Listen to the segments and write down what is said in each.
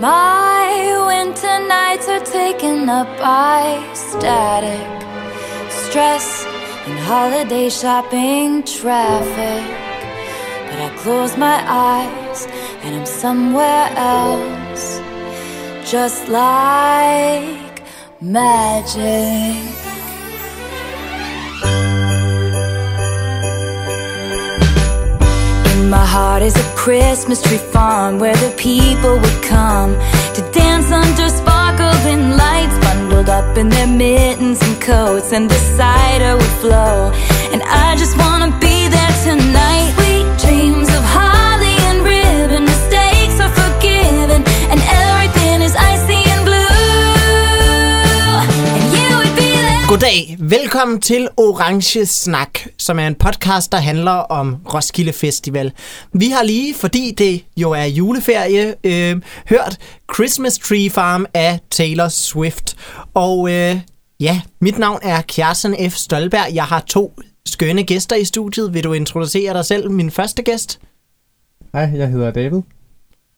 My winter nights are taken up by static, stress, and holiday shopping traffic. But I close my eyes and I'm somewhere else, just like magic. My heart is a Christmas tree farm where the people would come to dance under sparkling lights, bundled up in their mittens and coats, and the cider would flow. And I just wanna be there tonight. Goddag, velkommen til Orange Snak, som er en podcast, der handler om Roskilde Festival. Vi har lige, fordi det jo er juleferie, øh, hørt Christmas Tree Farm af Taylor Swift. Og øh, ja, mit navn er Kjarsen F. Stolberg. Jeg har to skønne gæster i studiet. Vil du introducere dig selv, min første gæst? Hej, jeg hedder David.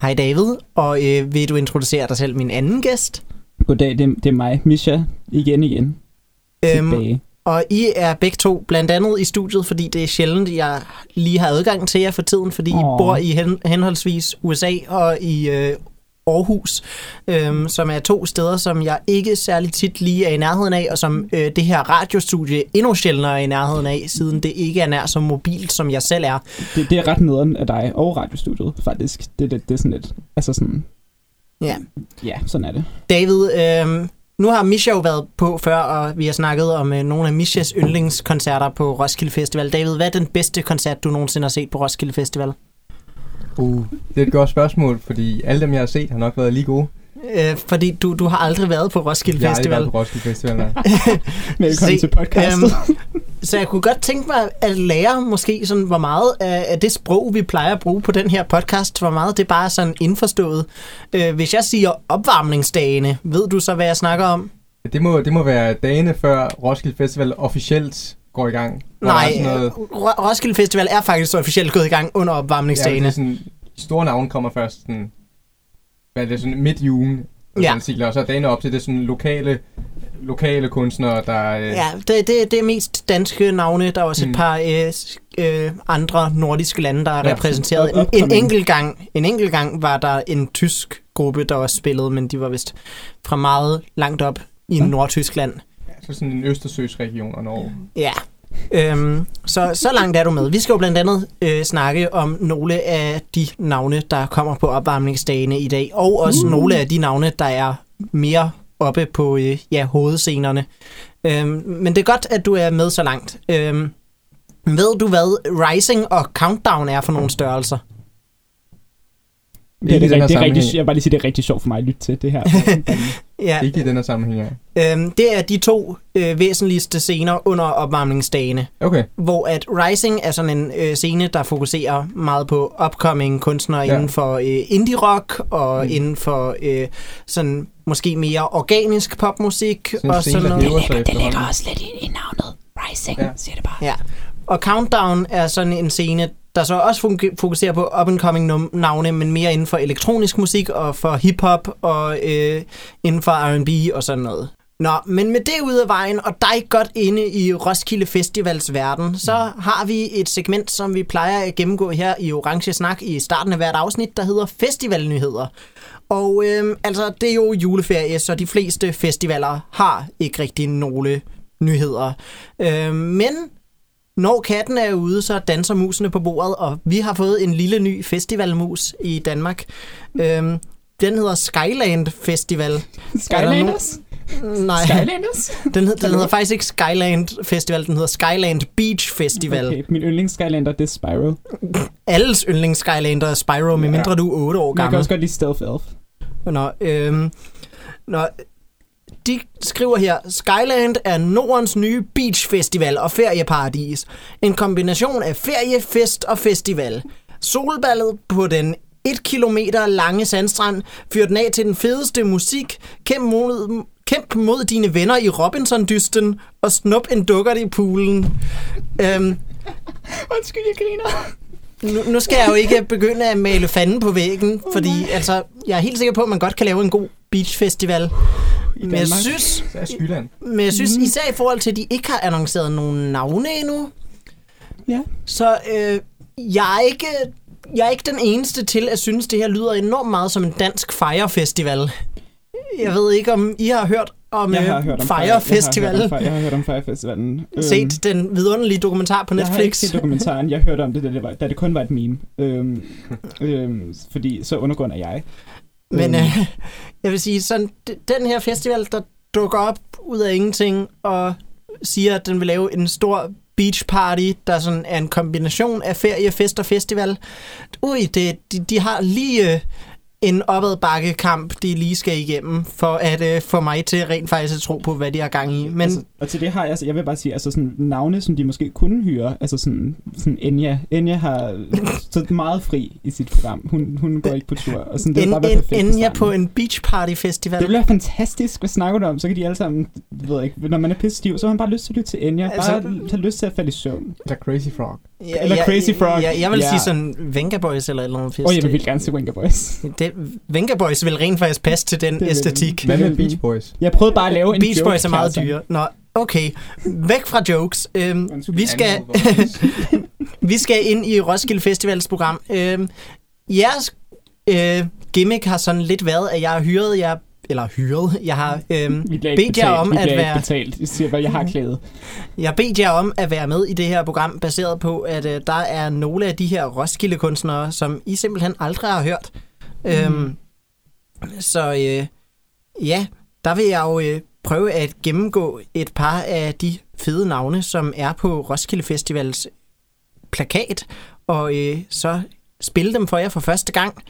Hej David. Og øh, vil du introducere dig selv, min anden gæst? Goddag, det, det er mig, Misha, igen igen. Tilbage. Og I er begge to blandt andet i studiet, fordi det er sjældent, jeg lige har adgang til jer for tiden, fordi oh. I bor i hen, henholdsvis USA og i øh, Aarhus, øhm, som er to steder, som jeg ikke særlig tit lige er i nærheden af, og som øh, det her radiostudie endnu sjældnere er i nærheden af, siden det ikke er nær så mobilt, som jeg selv er. Det, det er ret nederen af dig og radiostudiet, faktisk. Det, det, det er sådan lidt, altså sådan, Ja. ja, sådan er det. David, øh, nu har Misha jo været på før, og vi har snakket om øh, nogle af Mishas yndlingskoncerter på Roskilde Festival. David, hvad er den bedste koncert, du nogensinde har set på Roskilde Festival? Uh, det er et godt spørgsmål, fordi alle dem, jeg har set, har nok været lige gode. Øh, fordi du, du har aldrig været på Roskilde Jeg har aldrig Festival. været på Roskilde Festival, nej. Velkommen Se, til podcastet. Så jeg kunne godt tænke mig at lære måske sådan, hvor meget af, det sprog, vi plejer at bruge på den her podcast, hvor meget det bare er sådan indforstået. Øh, hvis jeg siger opvarmningsdagene, ved du så, hvad jeg snakker om? Det må, det må være dagene før Roskilde Festival officielt går i gang. Nej, noget, Ro- Roskilde Festival er faktisk officielt gået i gang under ja, det opvarmningsdagene. er sådan, store navne kommer først sådan, hvad er det, sådan midt i ugen. Og, Ja. ja. og så er dagene op til det sådan lokale, lokale kunstnere, der... Øh, Ja, det, det, det er mest danske navne. Der er også mm. et Mm. par øh, øh, andre nordiske lande, der er Ja, repræsenteret. En, en, enkelt gang, en enkelt gang var der en tysk gruppe, der også spillede, men de var vist fra meget langt op i Ja. Nordtyskland. så sådan en Østersøsregion og Norge. Ja. Øhm, så, så langt er du med. Vi skal jo blandt andet øh, snakke om nogle af de navne, der kommer på opvarmningsdagene i dag, og også uh. nogle af de navne, der er mere oppe på øh, ja, hovedscenerne. Øhm, men det er godt, at du er med så langt. Øhm, ved du, hvad Rising og Countdown er for nogle størrelser? Det, er, det, er, her det er rigtig, jeg vil bare lige sige, det er rigtig sjovt for mig at lytte til det her. Ja, Ikke i den her sammenhæng, ja. øhm, det er de to øh, væsentligste scener under opvarmningsdagene. Okay, hvor at Rising er sådan en øh, scene, der fokuserer meget på upcoming kunstnere ja. Inden for øh, indie-rock og mm. Inden for øh, sådan måske mere organisk popmusik sådan og sådan noget. hæver sig efterhånden. også lidt i, i navnet. Rising, Ja. siger det bare. Ja. Og Countdown er sådan en scene, der så også fokuserer på up-and-coming navne, men mere inden for elektronisk musik og for hip-hop og øh, inden for R&B og sådan noget. Nå, men med det ud af vejen, og dig godt inde i Roskilde Festivals verden, så har vi et segment, som vi plejer at gennemgå her i Orange Snak i starten af hvert afsnit, der hedder Festivalnyheder. Og øh, altså, det er jo juleferie, så de fleste festivaler har ikke rigtig nogle nyheder. Øh, men når katten er ude, så danser musene på bordet, og vi har fået en lille ny festivalmus i Danmark. Øhm, den hedder Skyland Festival. Skylanders? Nej, Skylanders? den, hed, den hedder faktisk ikke Skyland Festival, den hedder Skyland Beach Festival. Okay. Min yndlings Skylander, det er Spyro. Alles yndlings Skylander er Spyro, medmindre Ja. du er 8 år Men jeg kan gammel. også godt lide Stealth Elf. Nå, øhm, nå, de skriver her, Skyland er Nordens nye beach festival og ferieparadis. En kombination af feriefest og festival. Solballet på den 1 km lange sandstrand fyrer den af til den fedeste musik. Kæmp mod, kæmp mod dine venner i Robinson-dysten og snup en dukkert i poolen. Øhm, Undskyld, jeg griner nu, nu skal jeg jo ikke begynde at male fanden på væggen, fordi altså, jeg er helt sikker på, at man godt kan lave en god beachfestival. Men jeg synes, men jeg synes især i forhold til, at de ikke har annonceret nogen navne endnu, Ja. så øh, jeg, er ikke, jeg er ikke den eneste til at synes, det her lyder enormt meget som en dansk Fire Festival. Jeg ved ikke, om I har hørt om, Jeg har øh, hørt om Fire Festival. Jeg har hørt om, Fire- jeg har hørt om Fire Festivalen. Øhm, Set den vidunderlige dokumentar på Jeg har ikke Netflix. set dokumentaren. Jeg hørte om det, da det, var, da det kun var et meme. Øhm, øhm, fordi så undergrund er jeg. Men Øhm, øh, jeg vil sige, sådan, den her festival, der dukker op ud af ingenting og siger, at den vil lave en stor beach party, der sådan er en kombination af ferie, fest og festival. Ui, det, de, de har lige en opadbakkekamp, de lige skal igennem, for at øh, få mig til rent faktisk at tro på, hvad de har gang i. Men altså, og til det har jeg, altså, jeg vil bare sige, altså sådan navne, som de måske kunne hyre, altså sådan, sådan Enya. Enya har så meget fri i sit program. Hun, hun går ikke på tur. Og sådan, det en, bare en, sammen. på en beach party festival. Det være fantastisk. Hvad snakker du om? Så kan de alle sammen, jeg ved ikke, når man er pisse stiv, så har man bare lyst til at lytte til Enya. Altså- Bare have lyst til at falde i søvn. Eller Crazy Frog. Ja, eller ja, Crazy Frog. Ja, jeg vil Ja. sige sådan Venga Boys eller et eller andet fest. Og jeg vil gerne se Winker Boys. Det, Venga Boys vil rent faktisk passe til den Det æstetik. Hvad med Beach Boys? Jeg prøvede bare at lave en Beach joke, Boys er meget dyre. Nå, okay. Væk fra jokes. Øhm, Undskyld. vi, skal, vi skal ind i Roskilde Festivals program. Øhm, jeres øh, gimmick har sådan lidt været, at jeg har hyret jer eller hyret. Jeg har øhm, bedt jer betalt. om at være betalt. Jeg siger bare, jeg har klædet. jeg bedt jer om at være med i det her program, baseret på, at øh, der er nogle af de her Roskilde-kunstnere, som I simpelthen aldrig har hørt. Mm. Øhm, så øh, ja, der vil jeg jo øh, prøve at gennemgå et par af de fede navne, som er på Roskilde Festivals plakat, og øh, så spille dem for jer for første gang,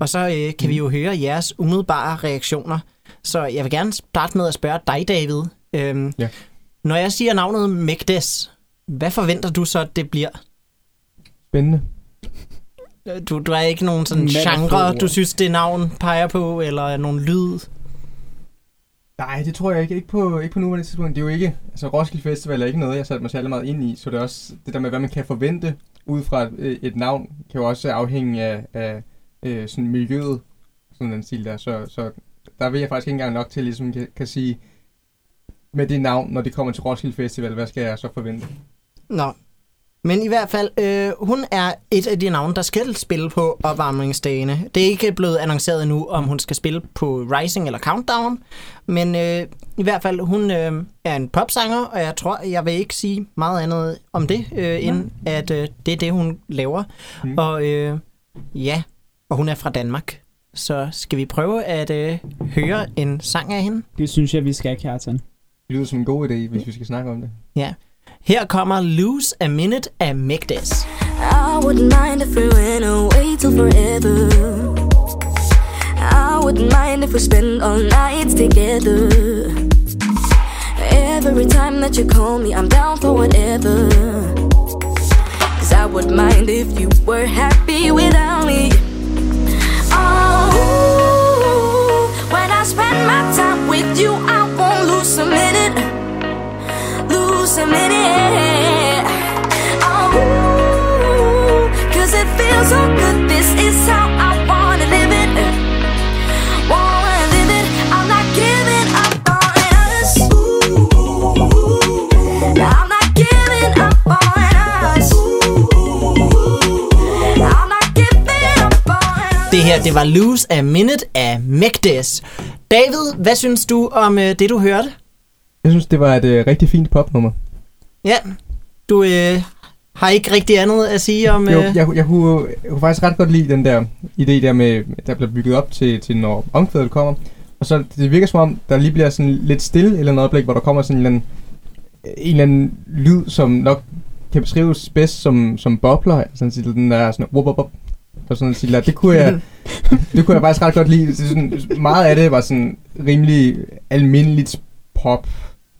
og så øh, kan vi jo høre jeres umiddelbare reaktioner. Så jeg vil gerne starte med at spørge dig, David. Øhm, Ja. Når jeg siger navnet Megdes, hvad forventer du så, at det bliver? Spændende. Du, du er ikke nogen sådan genre, du synes, det navn peger på, eller nogen lyd? Nej, det tror jeg ikke. Ikke på, ikke på nuværende tidspunkt. Det er jo ikke... Altså, Roskilde Festival er ikke noget, jeg satte mig særlig meget ind i. Så det er også det der med, hvad man kan forvente ud fra et, øh, et navn, kan jo også afhænge af, af øh, sådan miljøet, sådan den stil der. Så, så der vil jeg faktisk ikke engang nok til, ligesom kan, kan sige, med det navn, når det kommer til Roskilde Festival, hvad skal jeg så forvente? Nå. Men i hvert fald, øh, hun er et af de navne, der skal spille på opvarmningsdagene. Det er ikke blevet annonceret endnu, om hun skal spille på Rising eller Countdown. Men øh, i hvert fald, hun øh, er en popsanger, og jeg tror, jeg vil ikke sige meget andet om det, øh, end at øh, det er det, hun laver. Mm. Og øh, ja, og hun er fra Danmark. Så skal vi prøve at øh, høre en sang af hende? Det synes jeg, vi skal, Kjartan. Det lyder som en god idé, hvis vi skal snakke om det. Her kommer Lose a Minute af Megdes. I wouldn't mind if we went away till forever. I wouldn't mind if we spent all nights together. Every time that you call me, I'm down for whatever. Cause I would mind if you were happy without me. My time with you, I won't lose a minute. Lose a minute. Oh, cause it feels so good. This is how her, det var Lose a Minute af Megdes. David, hvad synes du om øh, det, du hørte? Jeg synes, det var et øh, rigtig fint popnummer. Ja, du øh, har ikke rigtig andet at sige om... Jo, Øh, jeg, jeg, kunne, jeg kunne faktisk ret godt lide den der idé der med, der bliver bygget op til, til når omkvædet kommer. Og så det virker som om, der lige bliver sådan lidt stille eller noget øjeblik, hvor der kommer sådan en eller anden, en eller anden lyd, som nok kan beskrives bedst som, som bobler. Sådan til den der sådan, wup, wup, wup, noget. der. Det kunne jeg, det kunne jeg faktisk ret godt lide. Det sådan, meget af det var sådan rimelig almindeligt pop.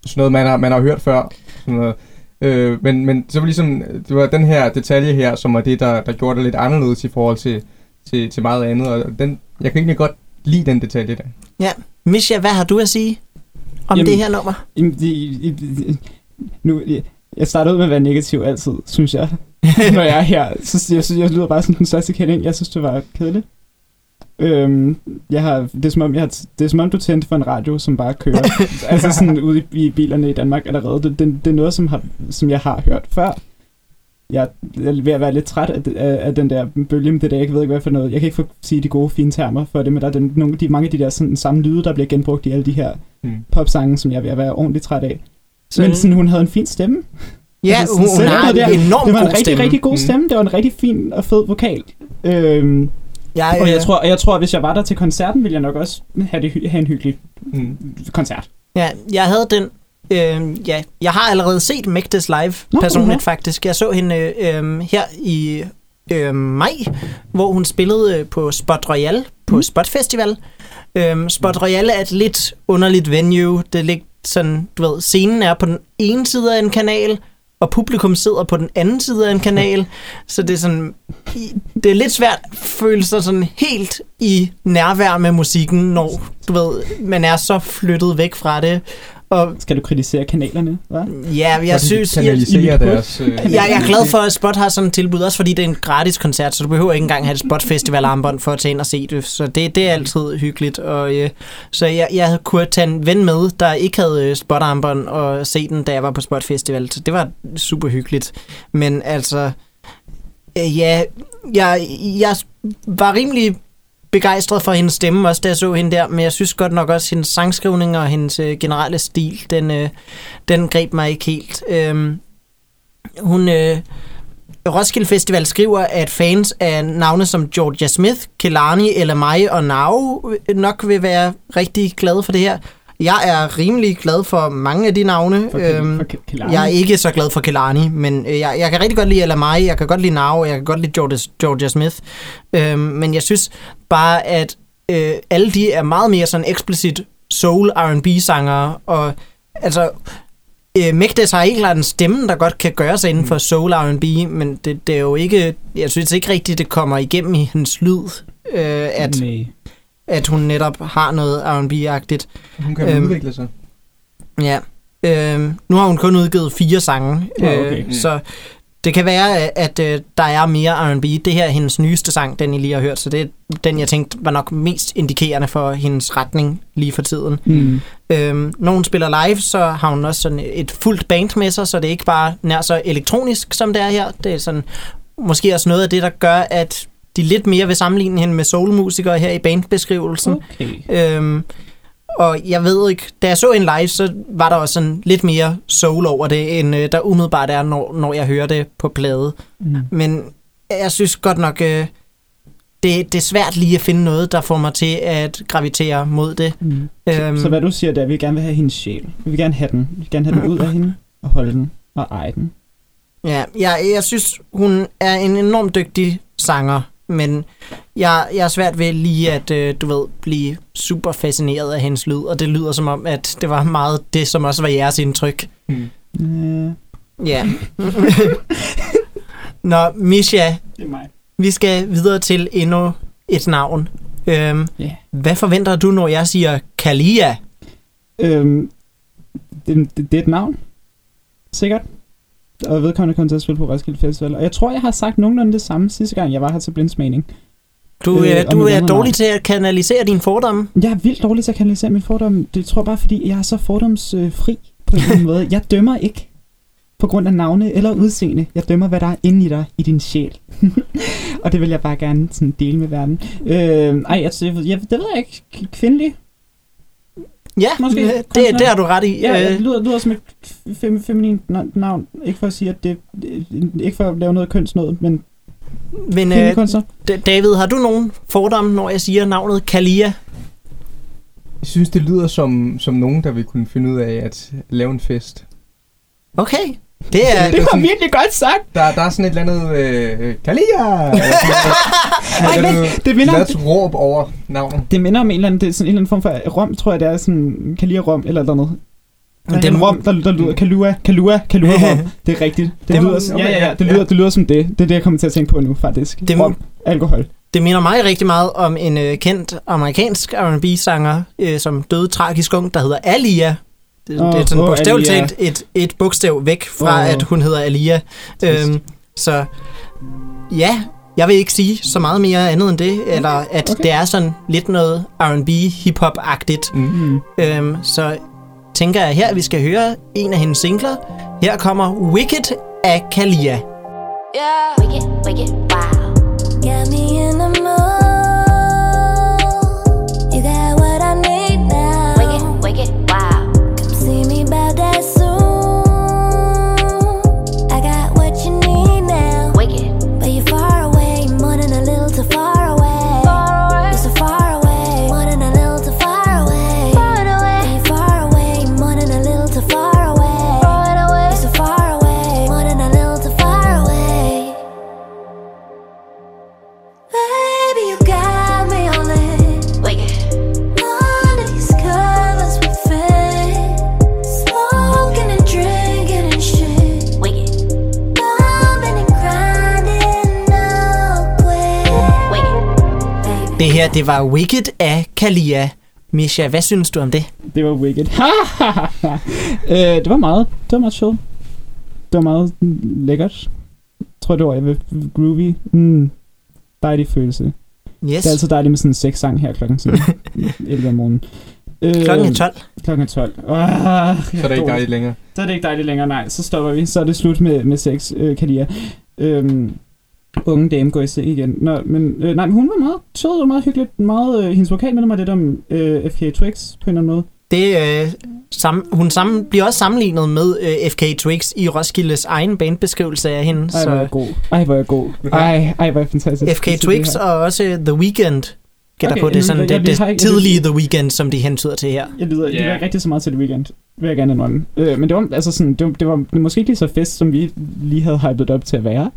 Sådan noget, man har, man har hørt før. Sådan noget. Øh, men, men så var ligesom, det var den her detalje her, som var det, der, der gjorde det lidt anderledes i forhold til, til, til meget andet. Og den, jeg kan egentlig godt lide den detalje der. ja. Misha, hvad har du at sige om Jamen- det her nummer? Jamen, det- i- i- nu, jeg starter ud med at være negativ altid, synes jeg. når jeg er her. Så jeg synes, jeg lyder bare som den største kending. Jeg synes, det var kedeligt. Øhm, jeg har, det, er som om, jeg har, det er som om, du tændte for en radio, som bare kører. altså sådan ude i, i bilerne i Danmark allerede. Det, det, det er noget, som, har, som jeg har hørt før. Jeg er ved at være lidt træt af, af, af den der bølge med det der. Jeg ved ikke, hvad for noget. Jeg kan ikke få sige de gode, fine termer for det, men der er den, nogle, de, mange af de der sådan, samme lyde, der bliver genbrugt i alle de her Mm. popsange, som jeg er ved at være ordentligt træt af. Så, Men sådan, hun havde en fin stemme. Ja, altså, hun, hun har selve en enormt Det var en god rigtig, stemme. rigtig god Mm. stemme. Det var en rigtig fin og fed vokal. Øhm, Jeg, og jeg tror, jeg tror, at hvis jeg var der til koncerten, ville jeg nok også have, det, have en hyggelig Mm. koncert. Ja, jeg havde den... Øh, ja, jeg har allerede set Megdes live Nå, personligt ja. faktisk. Jeg så hende øh, her i øh, maj, hvor hun spillede øh, på Spot Royal på Mm. Spot Festival. Øh, Spot Royal er et lidt underligt venue. Det er lidt sådan, du ved, scenen er på den ene side af en kanal, og publikum sidder på den anden side af en kanal. Så det er sådan, det er lidt svært at føle sig sådan helt i nærvær med musikken, når du ved, man er så flyttet væk fra det. Og Skal du kritisere kanalerne? Hva? ja, jeg synes, jeg, hoved. deres... Øh, jeg, jeg er glad for, at Spot har sådan et tilbud, også fordi det er en gratis koncert, så du behøver ikke engang have et Spot Festival armbånd for at tage ind og se det. Så det, det er altid hyggeligt. Og, øh, så jeg, jeg kunne tage en ven med, der ikke havde øh, Spot armbånd og se den, da jeg var på Spot Festival. Så det var super hyggeligt. Men altså, øh, ja, jeg, jeg var rimelig begejstret for hendes stemme, også da jeg så hende der, men jeg synes godt nok også, hendes sangskrivning og hendes øh, generelle stil, den, øh, den greb mig ikke helt. Øhm, hun... Øh, Roskilde Festival skriver, at fans af navne som Georgia Smith, Kelani eller mig og Nao øh, nok vil være rigtig glade for det her. Jeg er rimelig glad for mange af de navne. For, Øhm, for Kelani? jeg er ikke så glad for Kelani, men øh, jeg, jeg kan rigtig godt lide Elamai, jeg kan godt lide og jeg kan godt lide Georgia, Georgia Smith. Øhm, men jeg synes bare, at øh, alle de er meget mere sådan eksplicit soul R&B sanger og altså øh, Megdes har ikke klart en stemme, der godt kan gøre sig inden for soul R&B, men det, det er jo ikke, jeg synes ikke rigtigt, det kommer igennem i hendes lyd, øh, at, Nej. At hun netop har noget R&B-agtigt. Hun kan Øhm, udvikle sig. Ja. Øh, nu har hun kun udgivet fire sange, Nå, okay. øh, så det kan være, at, at øh, der er mere R&B. Det her er hendes nyeste sang, den I lige har hørt, så det er den, jeg tænkte var nok mest indikerende for hendes retning lige for tiden. Mm. Øhm, når hun spiller live, så har hun også sådan et fuldt band med sig, så det er ikke bare nær så elektronisk, som det er her. Det er sådan måske også noget af det, der gør, at de lidt mere vil sammenligne hende med soulmusikere her i bandbeskrivelsen. Okay. Øhm, og jeg ved ikke, da jeg så en live, så var der også sådan lidt mere soul over det, end øh, der umiddelbart er, når, når jeg hører det på plade. Mm. Men jeg synes godt nok, øh, det, det er svært lige at finde noget, der får mig til at gravitere mod det. Mm. Øhm. Så, så hvad du siger, det er, at vi gerne vil have hendes sjæl. Vi vil gerne have den. Vi vil gerne have den ud af hende, og holde den, og eje den. Ja, jeg, jeg synes, hun er en enormt dygtig sanger, men jeg, jeg er svært ved lige at, øh, du ved, blive super fascineret af hendes lyd, og det lyder som om, at det var meget det, som også var jeres indtryk. Mm. Ja. Nå, Misha, det er mig. vi skal videre til endnu et navn. Øhm, Ja. hvad forventer du, når jeg siger Kalia? Øhm, det, det, det er et navn. Sikkert. Og vedkommende kommer til at spille på Roskilde Festival. Og jeg tror, jeg har sagt nogenlunde det samme sidste gang, jeg var her til blindsmagning. Du, Øh, øh, du er dårlig navn. til at kanalisere dine fordomme. Jeg er vildt dårlig til at kanalisere min fordom. Det tror jeg bare, fordi jeg er så fordomsfri på en måde. Jeg dømmer ikke på grund af navne eller udseende. Jeg dømmer, hvad der er inde i dig, i din sjæl. og det vil jeg bare gerne sådan dele med verden. Øh, ej, jeg, jeg, jeg, det ved jeg ikke. Kvindelig? Ja, Måske det, kunstner. det, det har du ret i. Ja, Øh, det lyder, lyder som et fem, feminin navn. Ikke for at sige, at det... Ikke for at lave noget kønsnået, men men øh, David, har du nogen fordomme, når jeg siger navnet Kalia? Jeg synes, det lyder som, som nogen, der vil kunne finde ud af at lave en fest. Okay, det er... Det sådan- virkelig godt sagt. Der, der er sådan et eller andet... Øh, Kalia! Ej, men det minder, Der er et råb over navnet. det minder om en eller anden, det er sådan en eller anden form for rom, tror jeg, det er sådan, kan lide rom eller noget. Der er Dem- en rom, der, der lyder Kalua, Kalua, Kalua rom. Det er rigtigt. Det Dem- lyder, sådan- ja, ja, ja, det ja. lyder, det lyder som det. Det er det, jeg kommer til at tænke på nu, faktisk. Dem- Rom, alkohol. Det minder mig rigtig meget om en øh, kendt amerikansk R&B-sanger, øh, som døde tragisk ung, der hedder Alia. Det, Åh, det er sådan åh, bogstaveligt talt et, et bogstav væk fra, Åh. at hun hedder Alia. Trist. Øhm, Så ja, jeg vil ikke sige så meget mere andet end det, eller at okay. okay. det er sådan lidt noget R&B, hip-hop-agtigt. Mm. Øhm, så tænker jeg her, at vi skal høre en af hendes singler. Her kommer Wicked af Kalia. Yeah. Wicked, wicked, wow. Got me in the mood. Det her, det var Wicked af Kalia. Misha, hvad synes du om det? Det var wicked. øh, det var meget, det var meget chill. Det var meget lækkert. Jeg tror, det var groovy. Mm, dejlig følelse. Yes. Det er altid dejligt med sådan en sex sang her klokken sådan 11 om morgenen. Øh, Klokken er 12. Klokken er 12. Uh, Så er det ikke dejligt længere. Så er det ikke dejligt længere, nej. Så stopper vi. Så er det slut med, med sex, øh, Kalia. Øhm, unge dame går i seng igen. Nå, men, øh, nej, men hun var meget sød og meget hyggeligt. Meget, øh, hendes vokal minder mig lidt om øh, FK Twix på en eller anden måde. Det, øh, sam, hun sammen, bliver også sammenlignet med øh, FK Twix i Roskildes egen bandbeskrivelse af hende. Ej, hvor er jeg Så god. Ej, hvor er jeg god. Ej, ej, hvor er fantastisk. FK Det er det Twix og også The Weeknd gætter Okay, på. Det er sådan jeg- det, jeg- det, jeg har ikke- tidlige The Weeknd, som de hentyder til her. Jeg lyder, yeah. det var rigtig så meget til det weekend, vil jeg gerne indrømme. Øh, men det var, altså sådan, det, var, det var måske ikke lige så fest, som vi lige havde hypet op til at være.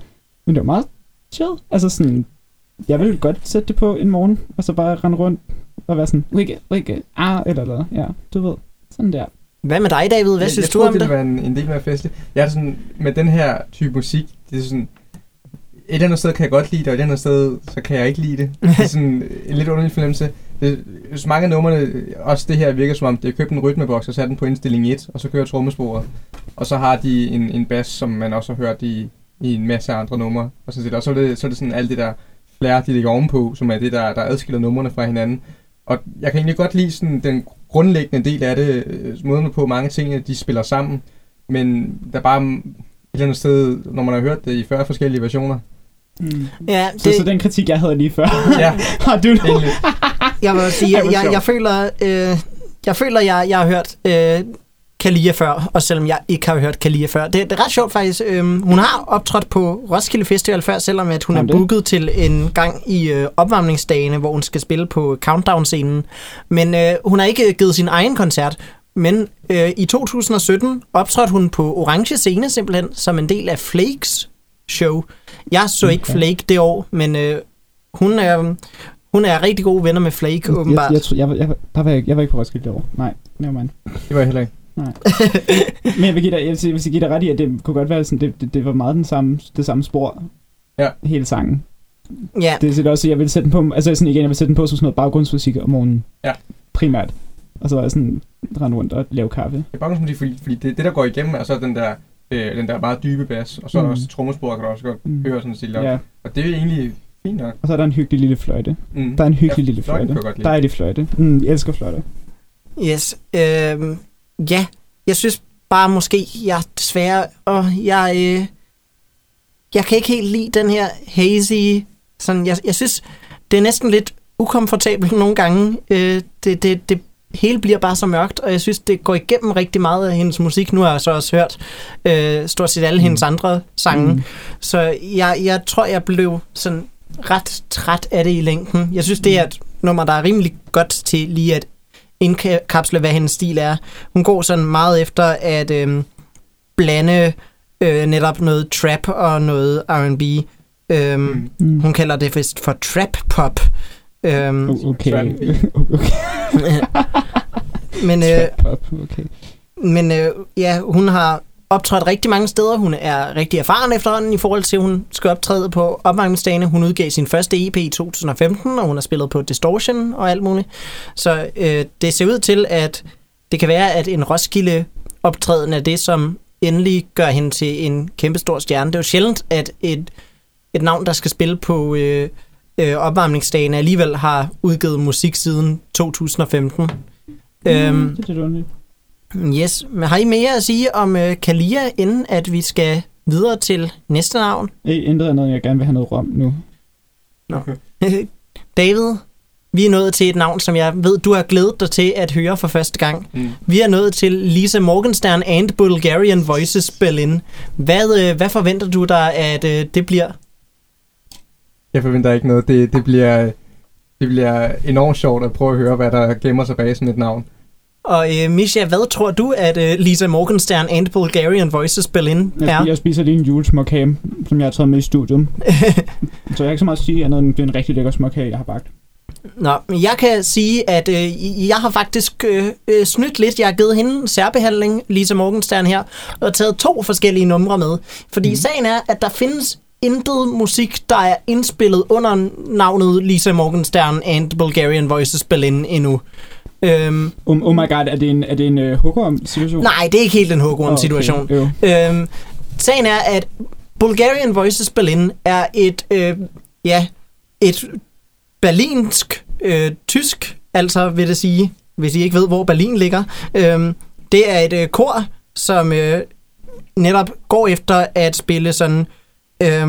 Men det var meget chill. Altså sådan, jeg ville godt sætte det på en morgen, og så bare rende rundt og være sådan, wicked, wicked, ah, eller eller, ja, du ved, sådan der. Hvad med dig, David? Hvad jeg, synes jeg du tror, om det? det? ville være en, en del mere festligt. Jeg er sådan, med den her type musik, det er sådan, et eller andet sted kan jeg godt lide det, og et eller andet sted, så kan jeg ikke lide det. Det er sådan en lidt underlig fornemmelse. Det, så mange af numrene, også det her virker som om, det er købt en rytmeboks og sat den på indstilling 1, og så kører trommesporet. Og så har de en, en bass, som man også har hørt i, i en masse andre numre. Og så, og så, er det, så er det sådan alt det der flere, de ligger ovenpå, som er det, der, der adskiller numrene fra hinanden. Og jeg kan egentlig godt lide sådan den grundlæggende del af det, øh, måden på mange ting, de spiller sammen. Men der er bare et eller andet sted, når man har hørt det i 40 forskellige versioner. Mm. Ja, Det... Så, så den kritik, jeg havde lige før, Ja, har du nu? jeg vil sige, jeg, jeg, jeg føler, øh, jeg føler, jeg, jeg har hørt øh, Kalia før, og selvom jeg ikke har hørt Kalia før. Det, det er ret sjovt faktisk. Øh, hun har optrådt på Roskilde Festival før, selvom at hun Jamen er det. booket til en gang i øh, opvarmningsdagene, hvor hun skal spille på Countdown-scenen. Men øh, hun har ikke givet sin egen koncert. Men øh, i 2017 optrådte hun på Orange Scene simpelthen, som en del af Flakes show. Jeg så ikke Okay. Flake det år, men øh, hun er... Hun er rigtig gode venner med Flake, åbenbart. Jeg, jeg, tror- jeg, jeg, der var jeg, jeg var ikke på Roskilde det år. Nej, nevermind. Det var jeg heller ikke. Men jeg vil give dig, jeg vil, jeg vil give dig ret i, at det kunne godt være sådan, det, det, det var meget den samme, det samme spor. Ja. Hele sangen. Ja, Det er også, jeg vil sætte den på, altså sådan igen, jeg vil sætte den på som sådan noget baggrundsmusik om morgenen. Ja. Primært. Og så var jeg sådan, rende rundt og lave kaffe. Det er baggrundsmusik, fordi, fordi det, det, der går igennem, er så den der, øh, den der meget dybe bas, og så er der Mm. også trommespor, kan du også godt Mm. høre sådan stille. Ja. Og det er egentlig fint nok. Og så er der en hyggelig lille fløjte. Mm. Der er en hyggelig Ja, lille fløjte. godt lide. Dejlig fløjte. Mm, jeg elsker fløjte. yes. Øhm, ja, jeg synes bare måske, jeg desværre... Og jeg, øh, jeg kan ikke helt lide den her hazy... Sådan, jeg, jeg synes, det er næsten lidt ukomfortabelt nogle gange. Øh, det, det, det hele bliver bare så mørkt, og jeg synes, det går igennem rigtig meget af hendes musik. Nu har jeg så også hørt øh, stort set alle hendes andre sange. Mm. Så jeg, jeg tror, jeg blev sådan ret træt af det i længden. Jeg synes, det er et nummer, der er rimelig godt til lige at indkapsle, hvad hendes stil er. Hun går sådan meget efter at øhm, blande øh, netop noget trap og noget R&B. Øhm, Mm. Mm. Hun kalder det vist for trap pop. Øhm, Oh, okay. Okay. men øh. Okay. Men øh, ja, hun har optrådt rigtig mange steder. Hun er rigtig erfaren efterhånden i forhold til, at hun skal optræde på opvarmningsdagene. Hun udgav sin første EP i 2015, og hun har spillet på Distortion og alt muligt. Så øh, det ser ud til, at det kan være, at en Roskilde optræden er det, som endelig gør hende til en kæmpestor stjerne. Det er jo sjældent, at et, et navn, der skal spille på øh, øh, opvarmningsdagen, alligevel har udgivet musik siden 2015. Mm. Øhm, Det er lidt underligt. Yes, men har I mere at sige om øh, Kalia, inden at vi skal videre til næste navn? Ej, intet andet, jeg gerne vil have noget rom nu. David, vi er nået til et navn, som jeg ved, du har glædet dig til at høre for første gang. Mm. Vi er nået til Lisa Morgenstern and Bulgarian Voices Berlin. Hvad, øh, hvad forventer du dig, at øh, det bliver? Jeg forventer ikke noget. Det, det, bliver, det bliver enormt sjovt at prøve at høre, hvad der gemmer sig bag sådan et navn. Og øh, Misha, hvad tror du, at øh, Lisa Morgenstern and Bulgarian Voices Berlin er? jeg spiser lige en julesmåkage, som jeg har taget med i studiet. så jeg kan ikke så meget sige andet, end det er en rigtig lækker småkage, jeg har bagt. Nå, men jeg kan sige, at øh, jeg har faktisk øh, øh, snydt lidt. Jeg har givet hende en særbehandling, Lisa Morgenstern her, og taget to forskellige numre med. Fordi mm. sagen er, at der findes intet musik, der er indspillet under navnet Lisa Morgenstern and Bulgarian Voices Berlin endnu. Øhm, Oh, oh my god, er det en, er det en uh, hugorm-situation? nej, det er ikke helt en hugorm-situation. Okay. Jo. Øhm, sagen er, at Bulgarian Voices Berlin er et, øh, ja, et berlinsk øh, tysk, altså vil det sige, hvis I ikke ved, hvor Berlin ligger. Øhm, det er et øh, kor, som øh, netop går efter at spille sådan øh,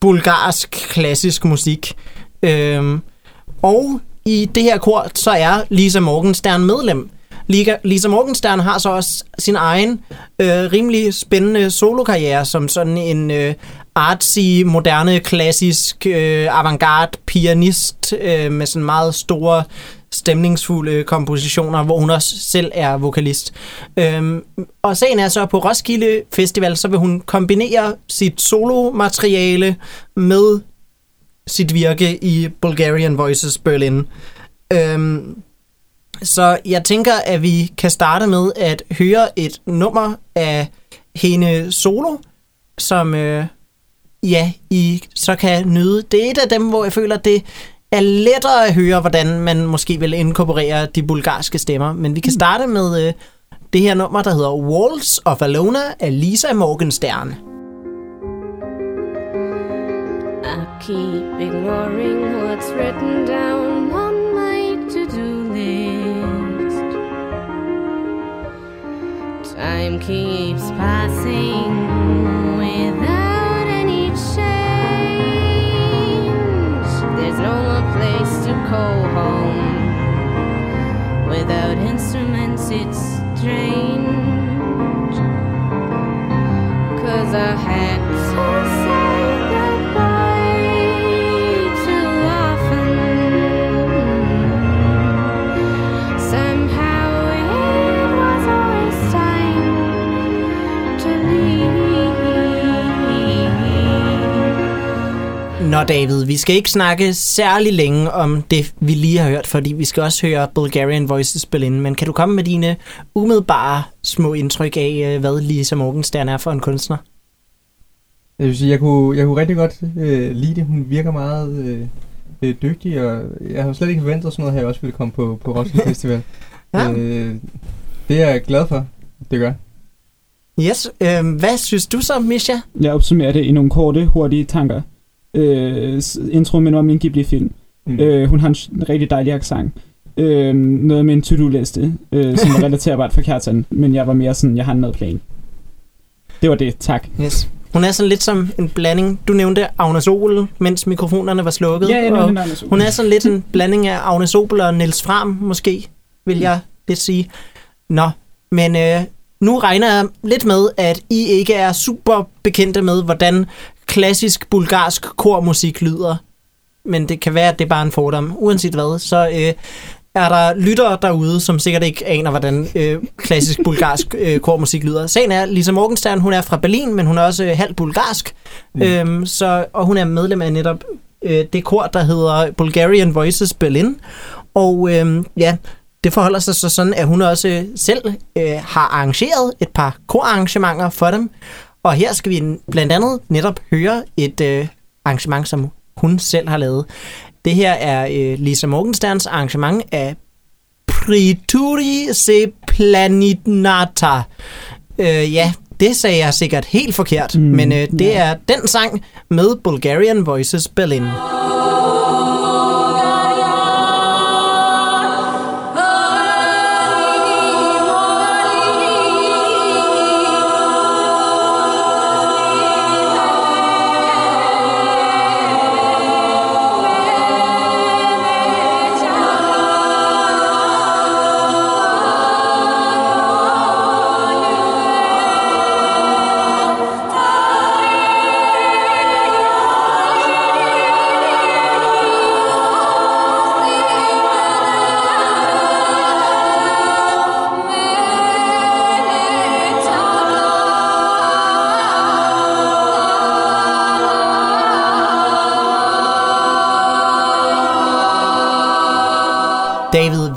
bulgarsk klassisk musik. Øhm, og i det her kor, så er Lisa Morgenstern medlem. Liga- Lisa Morgenstern har så også sin egen øh, rimelig spændende solokarriere som sådan en øh, artsy, moderne, klassisk, øh, avantgarde pianist øh, med sådan meget store stemningsfulde kompositioner, hvor hun også selv er vokalist. Øhm, og sagen er så, på Roskilde Festival, så vil hun kombinere sit solomateriale med sit virke i Bulgarian Voices Berlin. Øhm, så jeg tænker, at vi kan starte med at høre et nummer af hende solo, som øh, ja, I så kan nyde. Det er et af dem, hvor jeg føler, det er lettere at høre, hvordan man måske vil inkorporere de bulgarske stemmer. Men vi kan starte med øh, det her nummer, der hedder Walls of Alona af Lisa Morgenstern. I keep ignoring what's written down on my to do list. Time keeps passing without any change. There's no more place to call home. Without instruments, it's strange. Cause I had Nå David, vi skal ikke snakke særlig længe om det, vi lige har hørt, fordi vi skal også høre Bulgarian Voices Berlin. Men kan du komme med dine umiddelbare små indtryk af, øh, hvad Lisa Morgenstern er for en kunstner? Jeg vil sige, jeg kunne, jeg kunne rigtig godt øh, lide det. Hun virker meget øh, øh, dygtig, og jeg har slet ikke forventet sådan noget her, jeg også ville komme på, på Roskilde Festival. Ja. øh, det er jeg glad for, det gør. Yes, øh, hvad synes du så, Misha? Jeg opsummerer det i nogle korte, hurtige tanker. Øh, intro minder om en Ghibli-film. Mm. Øh, hun har en s- rigtig dejlig accent. Øh, noget med en to-do-liste, øh, som er relaterbart for Kjartan, men jeg var mere sådan, jeg har en madplan. Det var det, tak. Yes. Hun er sådan lidt som en blanding. Du nævnte Agnes Opel, mens mikrofonerne var slukket. Ja, jeg og navnet. hun er sådan lidt en blanding af Agnes Opel og Niels Fram, måske, vil jeg lidt sige. Nå, men øh, nu regner jeg lidt med, at I ikke er super bekendte med, hvordan klassisk bulgarsk kormusik lyder. Men det kan være, at det er bare en fordom. Uanset hvad, så øh, er der lyttere derude, som sikkert ikke aner, hvordan øh, klassisk bulgarsk øh, kormusik lyder. Sagen er, Lisa Morgenstern, hun er fra Berlin, men hun er også øh, halvt bulgarsk. Mm. Øhm, så, og hun er medlem af netop øh, det kor, der hedder Bulgarian Voices Berlin. Og øh, ja, det forholder sig så sådan, at hun også øh, selv øh, har arrangeret et par korarrangementer for dem. Og her skal vi blandt andet netop høre et øh, arrangement, som hun selv har lavet. Det her er øh, Lisa Morgensterns arrangement af Prituri se Planetnata. Øh, ja, det sagde jeg sikkert helt forkert, mm, men øh, det ja. er den sang med Bulgarian Voices Berlin. David,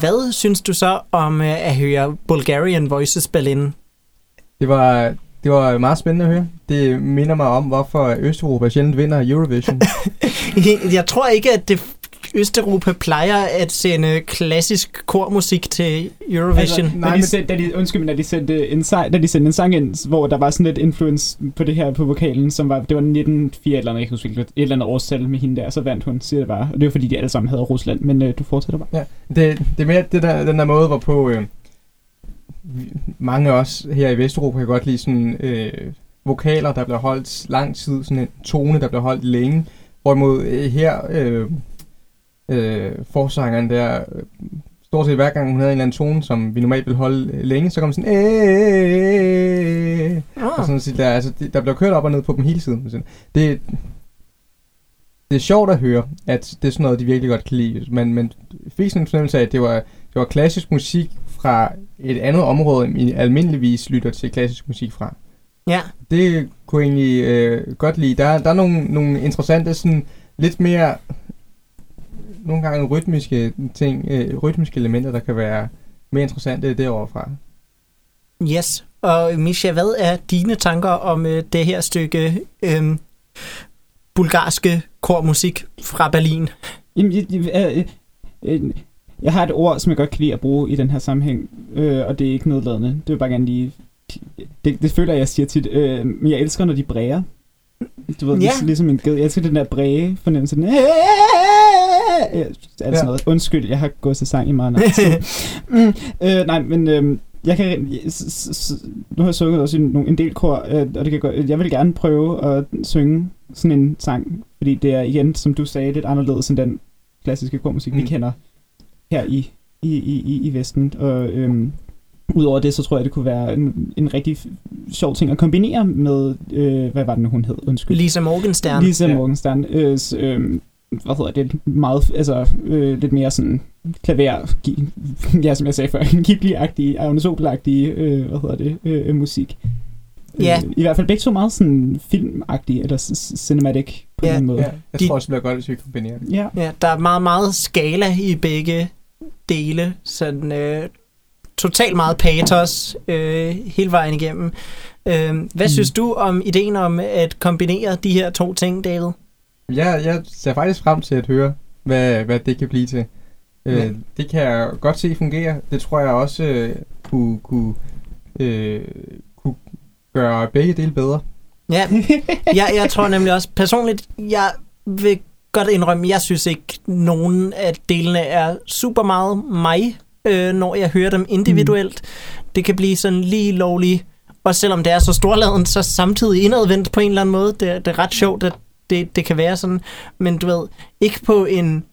hvad synes du så om øh, at høre Bulgarian Voices Berlin? Det var, det var meget spændende at høre. Det minder mig om, hvorfor Østeuropa sjældent vinder Eurovision. Jeg tror ikke, at det Østeuropa plejer at sende klassisk kormusik til Eurovision. Altså, da, de sendte, da de, undskyld, men da de sendte en sang, da de sendte en sang ind, hvor der var sådan lidt influence på det her på vokalen, som var, det var 1904 eller andet, jeg kan huske, hvilket- et eller andet årstal med hende der, så vandt hun, siger det bare. Og det var fordi, de alle sammen havde Rusland, men øh, du fortsætter bare. Ja, det, det er mere det der, den der måde, hvorpå øh, mange af os her i Vesteuropa kan godt lide sådan øh, vokaler, der bliver holdt lang tid, sådan en tone, der bliver holdt længe. Hvorimod øh, her, øh, øh, forsangeren der, stort set hver gang hun havde en eller anden tone, som vi normalt vil holde øh, længe, så kom sådan, og ah, sådan noget, der, altså, der bliver kørt op og ned på dem hele tiden. Det, det er sjovt at høre, at det er sådan noget, de virkelig godt kan lide. Men, men fik sådan en fornemmelse af, at det var, det var klassisk musik fra et andet område, end I almindeligvis lytter til klassisk musik fra. ja. Det kunne jeg egentlig øh, godt lide. Der, der er nogle, nogle interessante, sådan lidt mere, nogle gange rytmiske ting, øh, rytmiske elementer, der kan være mere interessante derovre fra. Yes. Og Misha, hvad er dine tanker om øh, det her stykke øh, bulgarske kormusik fra Berlin? Jamen, jeg, jeg, øh, jeg har et ord, som jeg godt kan lide at bruge i den her sammenhæng, øh, og det er ikke nedladende. Det vil jeg bare gerne lige... Det, det føler jeg, jeg siger tit. Øh, men jeg elsker, når de bræger. Du ved, Ja. ligesom, ligesom en ged. Jeg elsker den der bræge fornemmelse. Den, ja, alt sådan Ja. noget. Undskyld, jeg har gået til sang i meget lang tid. mm, øh, nej, men øh, jeg kan, nu har jeg sunget også nogle, en del kor, øh, og det kan godt, jeg vil gerne prøve at synge sådan en sang, fordi det er igen, som du sagde, lidt anderledes end den klassiske kormusik, mm. vi kender her i, i, i, i, i Vesten. Og øhm, udover det, så tror jeg, det kunne være en, en rigtig sjov ting at kombinere med, øh, hvad var det nu, hun hed? Undskyld. Lisa Morgenstern. Lisa Ja. Morgenstern. Øh, s- øh, hvad hedder det? Meget, altså, øh, lidt mere sådan klaver, gi- ja, som jeg sagde før, en Ghibli-agtig, Agnes Opel-agtig, øh, hvad hedder det, øh, musik. Ja. Øh, I hvert fald begge to meget sådan filmagtige, eller cinematic på Ja. en måde. Ja, jeg tror også, det bliver godt, hvis vi kombinerer det. Ja. Ja, der er meget, meget skala i begge dele. Sådan øh, totalt meget patos øh, hele vejen igennem. Øh, hvad mm. synes du om ideen om at kombinere de her to ting, David? Jeg, jeg ser faktisk frem til at høre, hvad, hvad det kan blive til. Øh, Ja. Det kan jeg godt se fungere. Det tror jeg også øh, kunne, kunne, øh, kunne gøre begge dele bedre. Ja, jeg, jeg tror nemlig også personligt, jeg vil godt indrømme, jeg synes ikke, nogen af delene er super meget mig, øh, når jeg hører dem individuelt. Mm. Det kan blive sådan lige lovligt, og selvom det er så storladen, så samtidig indadvendt på en eller anden måde. Det, det er ret sjovt, at det, det kan være sådan, men du ved, ikke på en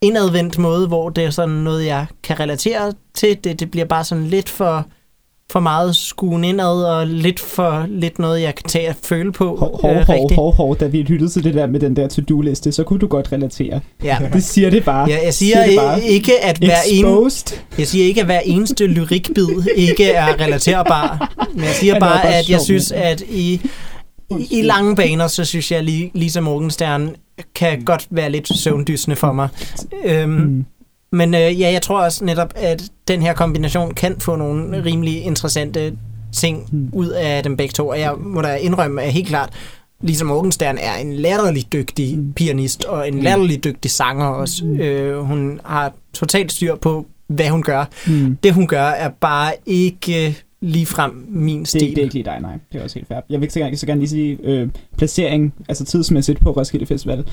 indadvendt måde, hvor det er sådan noget, jeg kan relatere til. Det, det bliver bare sådan lidt for, for meget skuen indad, og lidt for lidt noget, jeg kan tage at føle på. Hov, hov, øh, hov, hov, hov, da vi lyttede til det der med den der to-do-liste, så kunne du godt relatere. Ja. Det siger det bare. Ja, jeg siger det bare. ikke, at hver en, Exposed. jeg siger ikke, at hver eneste lyrikbid ikke er relaterbar. Men jeg siger er bare, bare at jeg synes, at i, i, lange baner, så synes jeg, at Lisa Morgenstern kan godt være lidt søvndysende for mig. Øhm, Mm. Men øh, ja, jeg tror også netop, at den her kombination kan få nogle rimelig interessante ting Mm. ud af dem begge to. Og jeg må da indrømme, at helt klart, Lisa Morgenstern er en latterlig dygtig Mm. pianist, og en latterlig dygtig sanger også. Øh, hun har totalt styr på, hvad hun gør. Mm. Det hun gør er bare ikke lige frem min Det, stil. det er ikke lige dig, nej. Det er også helt fair. Jeg vil så gerne, så gerne lige sige, øh, placering, altså tidsmæssigt på Roskilde Festival,